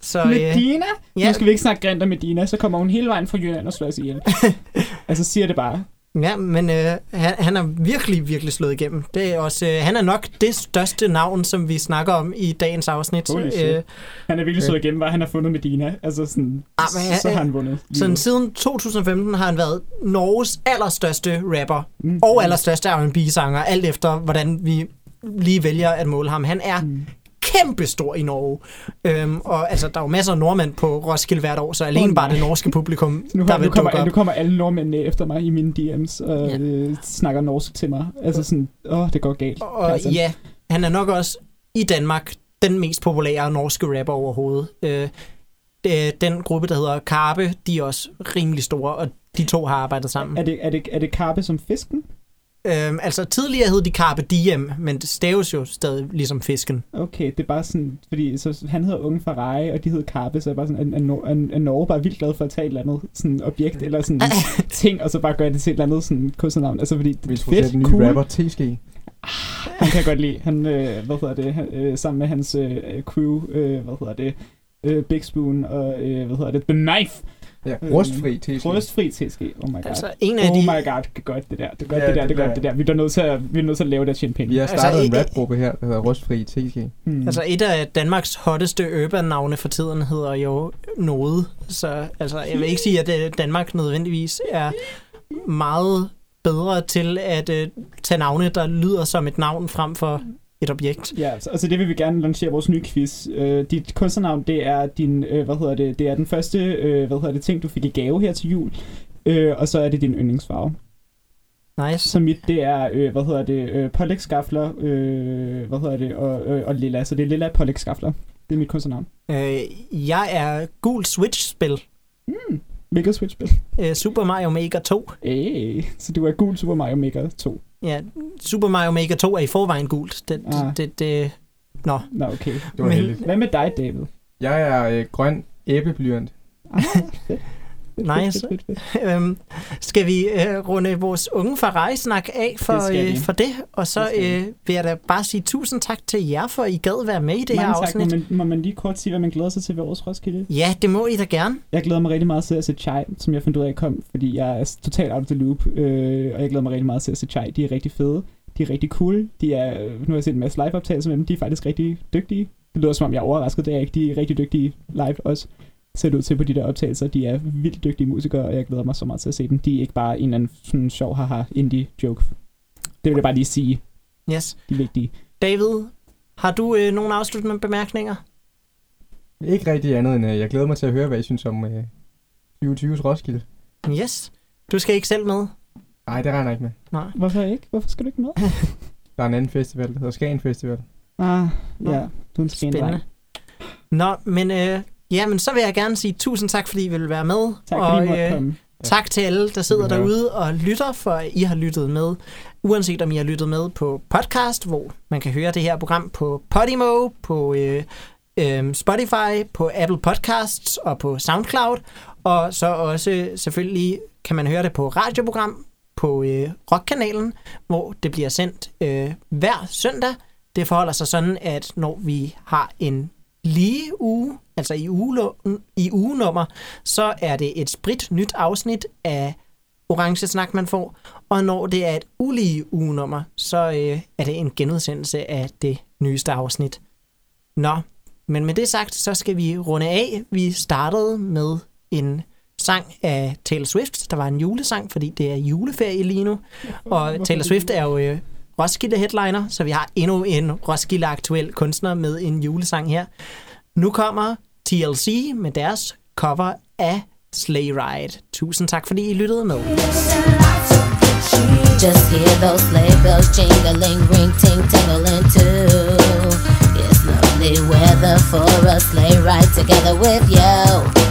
Så øh, Medina? ja. Ja. Nu skal vi ikke snakke grind om Medina, så kommer hun hele vejen fra Jylland og slår os ihjel. altså siger det bare. Ja, men øh, han, han er virkelig, virkelig slået igennem. Det er også, øh, han er nok det største navn, som vi snakker om i dagens afsnit. Øh, Han er virkelig slået igennem, hvad han har fundet Medina. Altså sådan, Ah, men så har han vundet. sådan siden 2015 har han været Norges allerstørste rapper Mm. og allerstørste R&B-sanger, alt efter hvordan vi lige vælger at måle ham. Han er Mm. Kæmpe stor i Norge. Øhm, og altså, der er jo masser af nordmænd på Roskilde hvert år, så alene Åh, bare det norske publikum, Nu, der vil nu, kommer, dukke op. nu kommer alle nordmændene efter mig i mine DM's og Ja. øh, snakker norsk til mig. Altså sådan, åh, det går galt. Og Altså, ja, han er nok også i Danmark den mest populære norske rapper overhovedet. Øh, det- den gruppe, der hedder Karpe, de er også rimelig store, og de to har arbejdet sammen. Er det, er, det, er det karpe som fisken? Øhm, altså tidligere hed de Carpe Diem, men det staves jo stadig ligesom fisken. Okay, det er bare sådan, fordi så, han hedder Unge Ferrari, og de hedder Karpe, så er bare sådan, er, Nor- er, er Norge bare vildt glad for at tage et eller andet sådan objekt, eller sådan ting, og så bare gøre det til et eller andet sådan kunstnernavn. Altså fordi, det skulle er fedt, ny cool. rapper, TSG. Han kan godt lide. Han, øh, hvad hedder det, han, øh, sammen med hans øh, crew, øh, hvad hedder det, øh, Big Spoon og, øh, hvad hedder det, The Knife. Ja, Øh, rustfri TSG. Røstfri TSG. Oh my god. Altså en af oh de... my god, det er godt det der. Det er godt Ja, det der, det det er godt det der. Vi er nødt til at, vi er nødt til at lave det og tjene penge. Vi har Altså, startet en i- rapgruppe her, der hedder Rustfri TSG. Hmm. Altså et af Danmarks hotteste urban-navne for tiden hedder jo Node. Så altså, jeg vil ikke sige, at øh, Danmark nødvendigvis er meget bedre til at uh, tage navne, der lyder som et navn frem for et objekt. Ja, så- altså det vil vi gerne lancere vores nye quiz. Uh, dit kunstnernavn, det er din, uh, hvad hedder det, det er den første, uh, hvad hedder det, ting, du fik i gave her til jul. Uh, og så er det din yndlingsfarve. Nice. Så mit, det er, øh, hvad hedder det, øh, pålægskafler, øh, hvad hedder det, og, øh, og lilla. Så det er lilla pålægskafler. Det er mit kunstnernavn. Øh, jeg er gul Switch-spil. Hvilket Switch-spil? Øh, Super Mario Maker 2. Hey, så du er gul Super Mario Maker 2. Ja, Super Mario Maker 2 er i forvejen gult. Det, Ah. det, det, det, nå. Nå, okay. Det var Men- heldigt. Hvad med dig, David? Jeg er øh, grøn æbleblyant. Ah, Nice. Øhm, skal vi øh, runde vores unge Ferrari-snak af for, Det øh, for det? Og så Det øh, vil jeg da bare sige tusind tak til jer, for I gad være med i det Mange her tak. afsnit. Må man, må man lige kort sige, hvad man glæder sig til ved årets Roskilde? Ja, det må I da gerne. Jeg glæder mig rigtig meget til at se Chai, som jeg fandt ud af kom, fordi jeg er totalt out of the loop, øh, og jeg glæder mig rigtig meget til at se Chai. De er rigtig fede, de er rigtig cool, de er, nu har jeg set en masse live-optagelser med dem, de er faktisk rigtig dygtige. Det lyder som om jeg er overrasket, det er ikke. De er rigtig dygtige live også. Ser det ud til på de der optagelser. De er vildt dygtige musikere, og jeg glæder mig så meget til at se dem. De er ikke bare en eller anden sådan sjov haha indie joke. Det vil jeg bare lige sige. Yes. De er vigtige. David, har du øh, nogle afsluttende bemærkninger? Ikke rigtig andet end, øh, jeg glæder mig til at høre, hvad I synes om øh, 2020's Roskilde. Yes. Du skal ikke selv med? Nej, det regner jeg ikke med. Nej. Hvorfor ikke? Hvorfor skal du ikke med? Der er en anden festival, der hedder Skagen Festival. Ah, ja. Du er en. Spændende. Nå, men, øh, ja, men så vil jeg gerne sige tusind tak, fordi I vil være med. Tak og, fordi I måtte øh, komme. Tak til alle, der sidder derude og lytter, for I har lyttet med. Uanset om I har lyttet med på podcast, hvor man kan høre det her program på Podimo, på øh, øh, Spotify, på Apple Podcasts og på SoundCloud. Og så også selvfølgelig kan man høre det på radioprogram på øh, Rockkanalen, hvor det bliver sendt øh, hver søndag. Det forholder sig sådan, at når vi har en lige uge, altså i, uge, i ugenummer, så er det et sprit nyt afsnit af Orange Snak, man får. Og når det er et ulige ugenummer, så øh, er det en genudsendelse af det nyeste afsnit. Nå, men med det sagt, så skal vi runde af. Vi startede med en sang af Taylor Swift. Der var en julesang, fordi det er juleferie lige nu. Og Taylor Swift er jo øh, Roskilde headliner, så vi har endnu en Roskilde aktuel kunstner med en julesang her. Nu kommer TLC med deres cover af Sleigh Ride. Tusind tak, fordi I lyttede med. Just hear those sleigh bells jingling, ring, ting, tingling too. It's lovely weather for a sleigh ride together with you.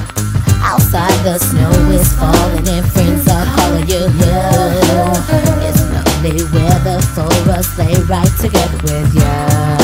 Outside the snow is falling and friends are calling you. It's lovely weather for a sleigh ride together with you.